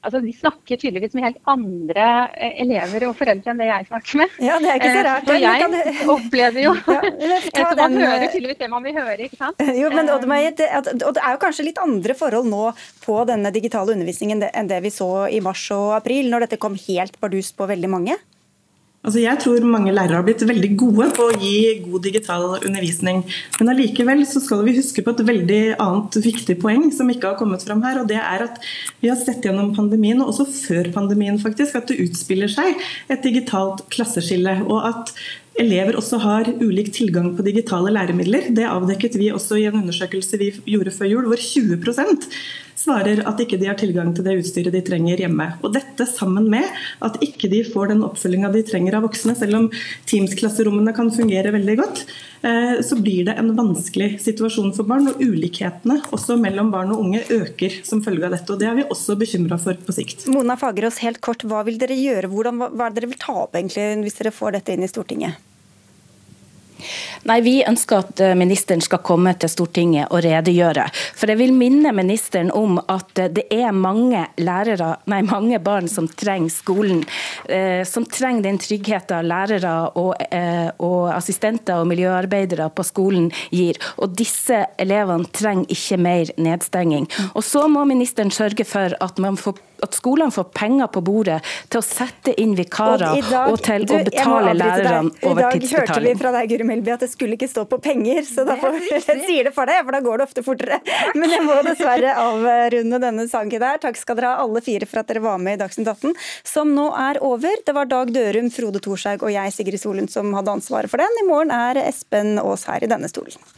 Speaker 15: altså, De snakker tydeligvis med helt andre eh, elever og foreldre enn det jeg snakker med.
Speaker 2: Ja, det er ikke så
Speaker 15: eh,
Speaker 2: rart.
Speaker 15: Og jeg kan... opplever jo ja,
Speaker 2: så
Speaker 15: Man hører tydeligvis det man vil høre, ikke sant.
Speaker 2: Jo, men, og, det, og det er jo kanskje litt andre forhold nå på denne digitale undervisningen enn det vi så i mars og april, når dette kom helt bardust på veldig mange?
Speaker 16: Altså jeg tror mange lærere har blitt veldig gode på å gi god digital undervisning. Men allikevel så skal vi huske på et veldig annet viktig poeng som ikke har kommet fram her. og det er at Vi har sett gjennom pandemien, og også før pandemien faktisk, at det utspiller seg et digitalt klasseskille. og at elever også har ulik tilgang på digitale læremidler. Det avdekket vi også i en undersøkelse vi gjorde før jul, hvor 20 svarer at ikke de har tilgang til det utstyret de trenger hjemme. Og Dette sammen med at ikke de får den oppfølginga de trenger av voksne, selv om Teams-klasserommene kan fungere veldig godt, eh, så blir det en vanskelig situasjon for barn. Og ulikhetene også mellom barn og unge øker som følge av dette. og Det er vi også bekymra for på sikt.
Speaker 2: Mona Fagerås, helt kort, hva vil dere gjøre? Hvordan, hva er det dere vil ta opp egentlig hvis dere får dette inn i Stortinget?
Speaker 14: Nei, Vi ønsker at eh, ministeren skal komme til Stortinget og redegjøre. For Jeg vil minne ministeren om at eh, det er mange, lærere, nei, mange barn som trenger skolen. Eh, som trenger den tryggheten lærere og, eh, og, assistenter og miljøarbeidere på skolen gir. Og disse elevene trenger ikke mer nedstenging. Og Så må ministeren sørge for at man får at skolene får penger på bordet til å sette inn vikarer og, dag, og til du, å betale lærerne over tidsbetaling.
Speaker 2: I dag hørte vi fra deg, Guri Melby at det skulle ikke stå på penger, så da får, jeg sier det for deg, for da går det ofte fortere. Men jeg må dessverre avrunde denne sangen der. Takk skal dere ha alle fire for at dere var med i Dagsnytt 18, som nå er over. Det var Dag Dørum, Frode Thorshaug og jeg, Sigrid Solund, som hadde ansvaret for den. I morgen er Espen Aas her i denne stolen.